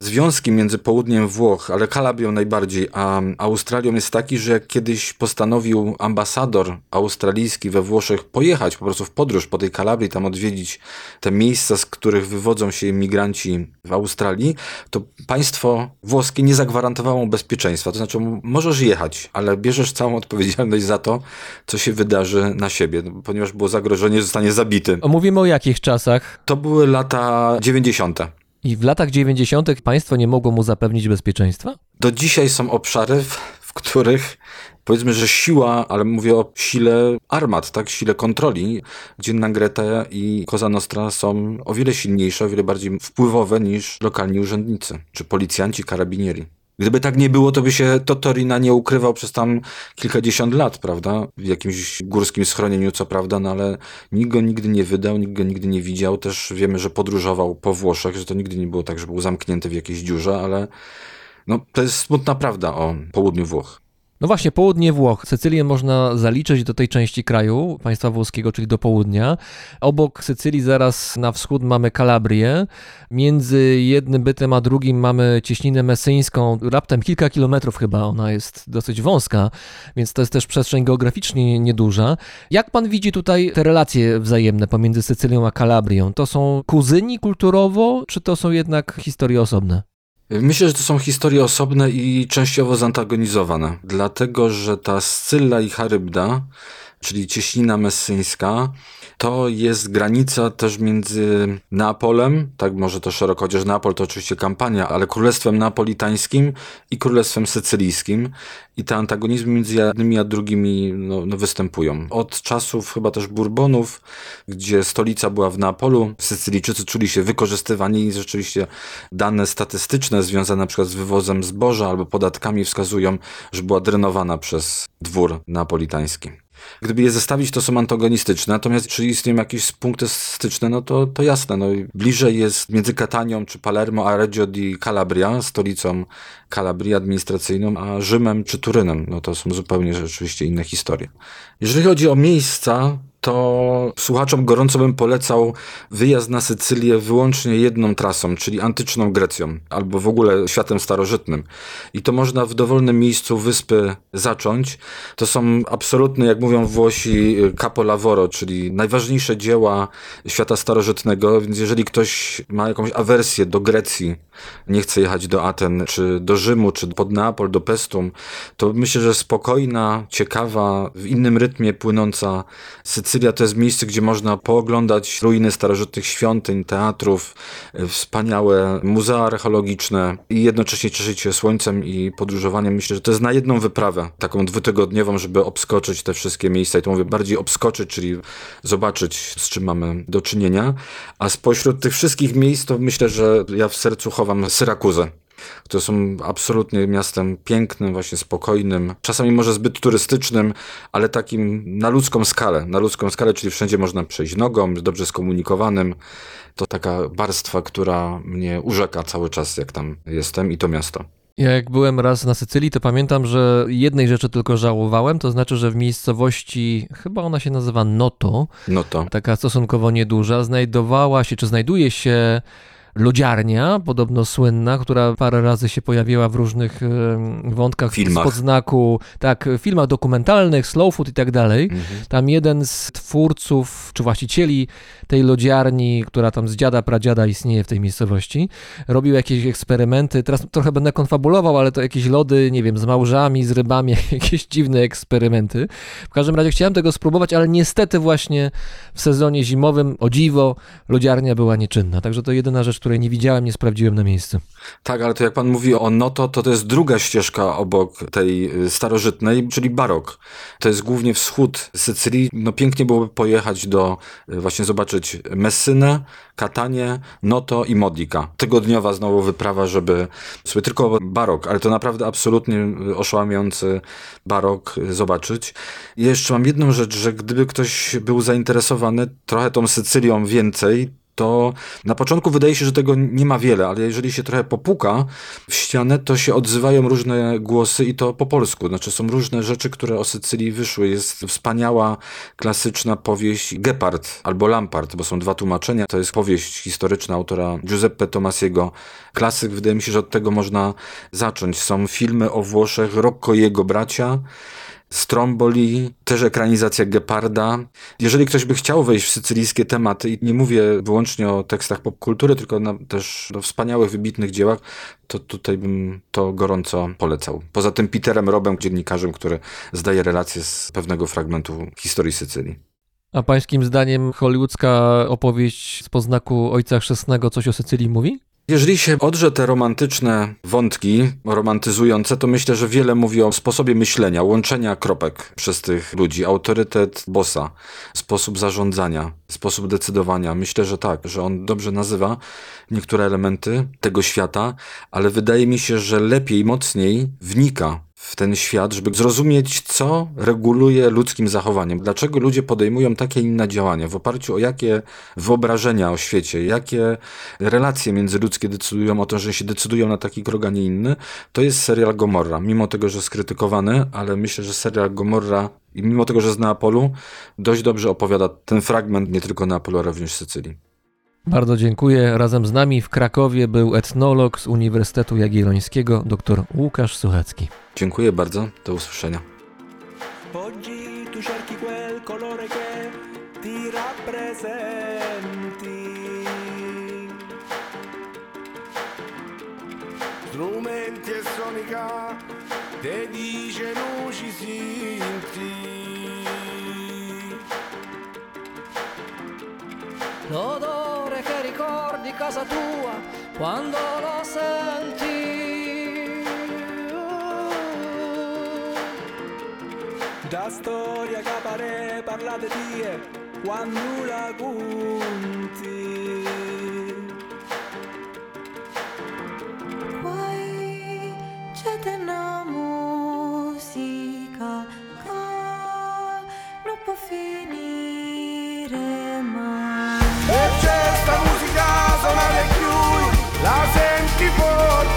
Związki między południem Włoch, ale Kalabrią najbardziej, a Australią jest taki, że jak kiedyś postanowił ambasador australijski we Włoszech pojechać po prostu w podróż po tej Kalabrii, tam odwiedzić te miejsca, z których wywodzą się imigranci w Australii, to państwo włoskie nie zagwarantowało bezpieczeństwa. To znaczy, możesz jechać, ale bierzesz całą odpowiedzialność za to, co się wydarzy na siebie, ponieważ było zagrożenie, że zostanie zabity. A Mówimy o jakich czasach? To były lata 90. I w latach 90. państwo nie mogło mu zapewnić bezpieczeństwa? Do dzisiaj są obszary, w, których powiedzmy, że siła, ale mówię o sile armat, tak, sile kontroli, gdzie Nangrete i Cosa Nostra są o wiele silniejsze, o wiele bardziej wpływowe niż lokalni urzędnicy, czy policjanci, karabinieri. Gdyby tak nie było, to by się Totorina nie ukrywał przez tam kilkadziesiąt lat, prawda? W jakimś górskim schronieniu, co prawda, no ale nikt go nigdy nie wydał, nikt go nigdy nie widział. Też wiemy, że podróżował po Włoszech, że to nigdy nie było tak, że był zamknięty w jakiejś dziurze, ale no, to jest smutna prawda o południu Włoch. No właśnie, południe Włoch. Sycylię można zaliczyć do tej części kraju, państwa włoskiego, czyli do południa. Obok Sycylii, zaraz na wschód, mamy Kalabrię. Między jednym bytem a drugim mamy cieśninę mesyńską. Raptem kilka kilometrów chyba, ona jest dosyć wąska, więc to jest też przestrzeń geograficznie nieduża. Jak pan widzi tutaj te relacje wzajemne pomiędzy Sycylią a Kalabrią? To są kuzyni kulturowo, czy to są jednak historie osobne? Myślę, że to są historie osobne i częściowo zantagonizowane, dlatego że ta Scylla i Charybda, czyli cieśnina messyńska, to jest granica też między Neapolem, tak może to szeroko, chociaż Neapol to oczywiście kampania, ale Królestwem Neapolitańskim i Królestwem Sycylijskim i te antagonizmy między jednymi a drugimi no, no występują. Od czasów chyba też Bourbonów, gdzie stolica była w Neapolu, Sycylijczycy czuli się wykorzystywani i rzeczywiście dane statystyczne związane przykład z wywozem zboża albo podatkami wskazują, że była drenowana przez dwór neapolitański. Gdyby je zestawić, to są antagonistyczne, natomiast czy istnieją jakieś punkty styczne, no to, to jasne. No, bliżej jest między Catanią czy Palermo a Reggio di Calabria, stolicą Kalabrii administracyjną, a Rzymem czy Turynem. No to są zupełnie rzeczywiście inne historie. Jeżeli chodzi o miejsca, to słuchaczom gorąco bym polecał wyjazd na Sycylię wyłącznie jedną trasą, czyli antyczną Grecją, albo w ogóle światem starożytnym. I to można w dowolnym miejscu wyspy zacząć. To są absolutne, jak mówią Włosi, capolavoro, czyli najważniejsze dzieła świata starożytnego, więc jeżeli ktoś ma jakąś awersję do Grecji, nie chce jechać do Aten, czy do Rzymu, czy pod Neapol, do Pestum, to myślę, że spokojna, ciekawa, w innym rytmie płynąca Sycylia to jest miejsce, gdzie można pooglądać ruiny starożytnych świątyń, teatrów, e, wspaniałe muzea archeologiczne i jednocześnie cieszyć się słońcem i podróżowaniem. Myślę, że to jest na jedną wyprawę, taką dwutygodniową, żeby obskoczyć te wszystkie miejsca. I to mówię bardziej obskoczyć, czyli zobaczyć, z czym mamy do czynienia. A spośród tych wszystkich miejsc, to myślę, że ja w sercu chowam Syrakuzę które są absolutnie miastem pięknym, właśnie spokojnym, czasami może zbyt turystycznym, ale takim na ludzką skalę, na ludzką skalę, czyli wszędzie można przejść nogą, dobrze skomunikowanym. To taka warstwa, która mnie urzeka cały czas, jak tam jestem i to miasto. Ja jak byłem raz na Sycylii, to pamiętam, że jednej rzeczy tylko żałowałem, to znaczy, że w miejscowości, chyba ona się nazywa Noto, No to. taka stosunkowo nieduża, znajdowała się, czy znajduje się lodziarnia, podobno słynna, która parę razy się pojawiła w różnych wątkach Filmach. spod znaku, tak, filmach dokumentalnych, slow food i tak dalej. Mhm. Tam jeden z twórców, czy właścicieli tej lodziarni, która tam z dziada, pradziada istnieje w tej miejscowości, robił jakieś eksperymenty. Teraz trochę będę konfabulował, ale to jakieś lody, nie wiem, z małżami, z rybami, jakieś dziwne eksperymenty. W każdym razie chciałem tego spróbować, ale niestety właśnie w sezonie zimowym, o dziwo, lodziarnia była nieczynna. Także to jedyna rzecz, której nie widziałem, nie sprawdziłem na miejscu. Tak, ale to jak pan mówi o Noto, to to jest druga ścieżka obok tej y, starożytnej, czyli barok. To jest głównie wschód Sycylii. No pięknie byłoby pojechać do, y, właśnie zobaczyć Messynę, Katanie, Noto i Modica. Tygodniowa znowu wyprawa, żeby sobie tylko barok, ale to naprawdę absolutnie y, oszałamiający barok zobaczyć. I jeszcze mam jedną rzecz, że gdyby ktoś był zainteresowany trochę tą Sycylią więcej, to na początku wydaje się, że tego nie ma wiele, ale jeżeli się trochę popuka w ścianę, to się odzywają różne głosy i to po polsku. Znaczy są różne rzeczy, które o Sycylii wyszły. Jest wspaniała, klasyczna powieść Gepard albo Lampart, bo są dwa tłumaczenia. To jest powieść historyczna autora Giuseppe Tomasiego. Klasyk, wydaje mi się, że od tego można zacząć. Są filmy o Włoszech, Rocco i jego bracia. Stromboli, też ekranizacja Geparda. Jeżeli ktoś by chciał wejść w sycylijskie tematy, i nie mówię wyłącznie o tekstach popkultury, tylko na, też o wspaniałych, wybitnych dziełach, to tutaj bym to gorąco polecał. Poza tym Peterem Robem, dziennikarzem, który zdaje relacje z pewnego fragmentu historii Sycylii. A pańskim zdaniem hollywoodzka opowieść z poznaku Ojca Chrzestnego coś o Sycylii mówi? Jeżeli się odrze te romantyczne wątki, romantyzujące, to myślę, że wiele mówi o sposobie myślenia, łączenia kropek przez tych ludzi, autorytet bossa, sposób zarządzania, sposób decydowania. Myślę, że tak, że on dobrze nazywa niektóre elementy tego świata, ale wydaje mi się, że lepiej, mocniej wnika w ten świat, żeby zrozumieć, co reguluje ludzkim zachowaniem. Dlaczego ludzie podejmują takie inne działania, w oparciu o jakie wyobrażenia o świecie, jakie relacje międzyludzkie decydują o tym, że się decydują na taki krok, a nie inny. To jest serial Gomorra. Mimo tego, że skrytykowany, ale myślę, że serial Gomorra i mimo tego, że z Neapolu, dość dobrze opowiada ten fragment nie tylko Neapolu, ale również Sycylii. Bardzo dziękuję. Razem z nami w Krakowie był etnolog z Uniwersytetu Jagiellońskiego, dr Łukasz Suchacki. Dziękuję bardzo. Do usłyszenia. Oggi tu cerchi quel colore che ti rappresenti. Strumenti e sonica, te dice non ci senti. L'odore che ricordi casa tua quando lo senti. Da storia che pare parla di te quando la conti. Guai c'è della musica che non può finire mai. E c'è sta musica suonare più, la senti forte.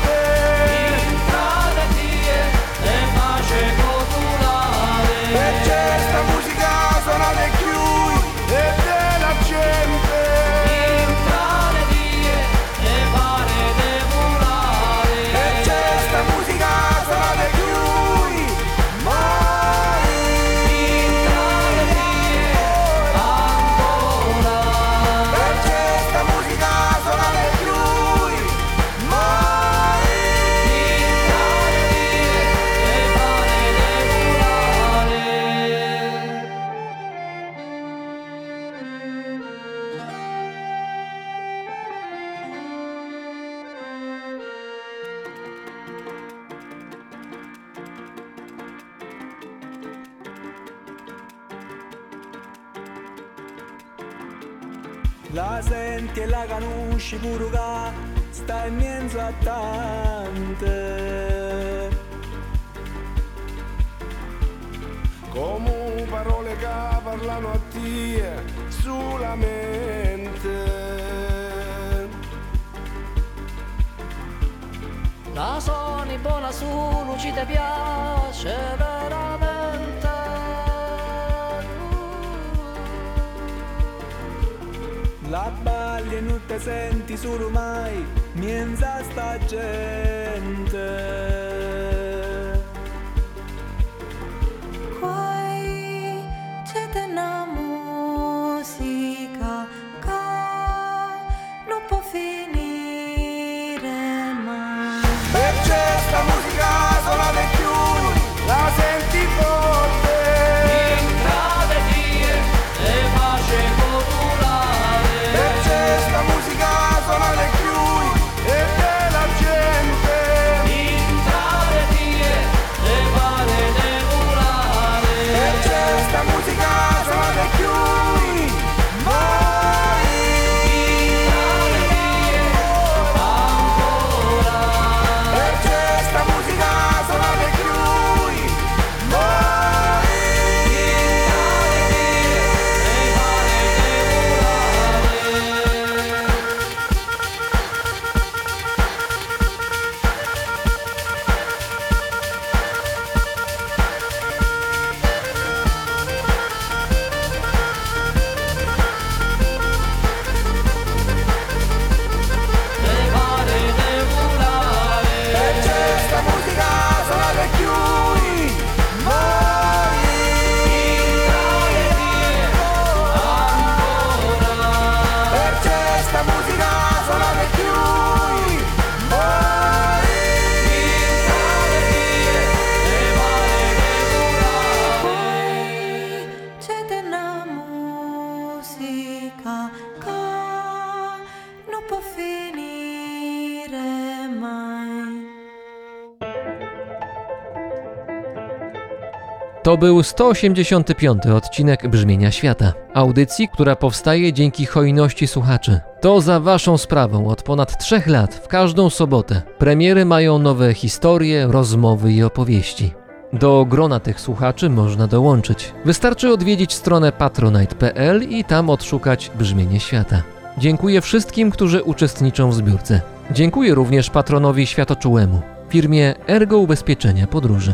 Conosci pure che sta in mezzo a tante. Come parole che parlano a te sulla mente. La suoni buona su, luci ti piace veramente. La e non te senti solo mai, mienza sta gente. To był 185. odcinek Brzmienia Świata. Audycji, która powstaje dzięki hojności słuchaczy. To za Waszą sprawą od ponad trzech lat w każdą sobotę. Premiery mają nowe historie, rozmowy i opowieści. Do grona tych słuchaczy można dołączyć. Wystarczy odwiedzić stronę patronite.pl i tam odszukać Brzmienie Świata. Dziękuję wszystkim, którzy uczestniczą w zbiórce. Dziękuję również patronowi światoczułemu, firmie Ergo Ubezpieczenia Podróży.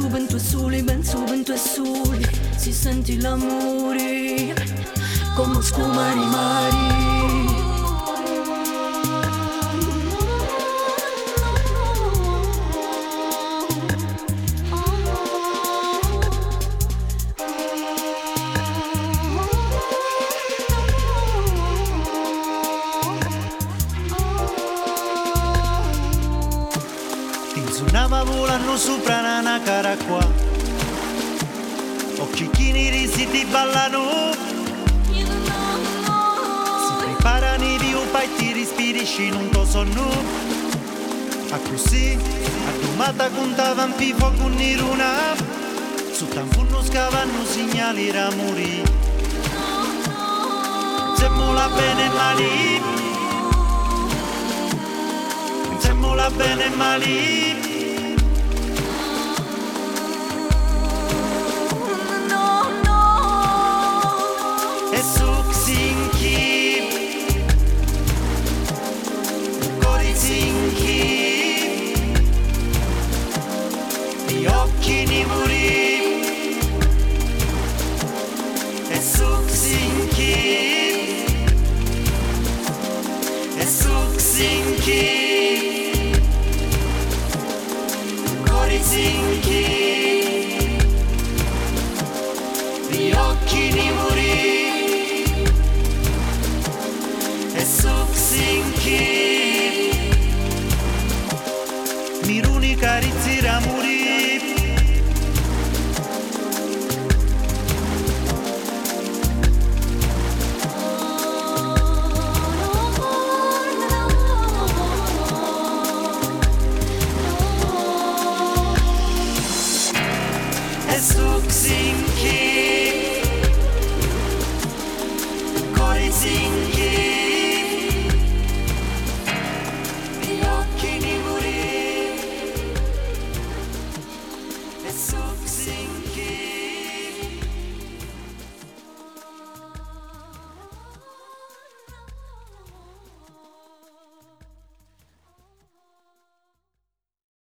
su, e soli, ben su, e soli Si senti l'amore come scuma nei mari Volano cara qua Occhi chini risi ti ballano. Si preparano i viupa e ti respirisci in un tuo sonno. A così, a domata contavan pifo con niruna Su tanfunno scavanno segnali ramuri Semmola bene male Semmola bene male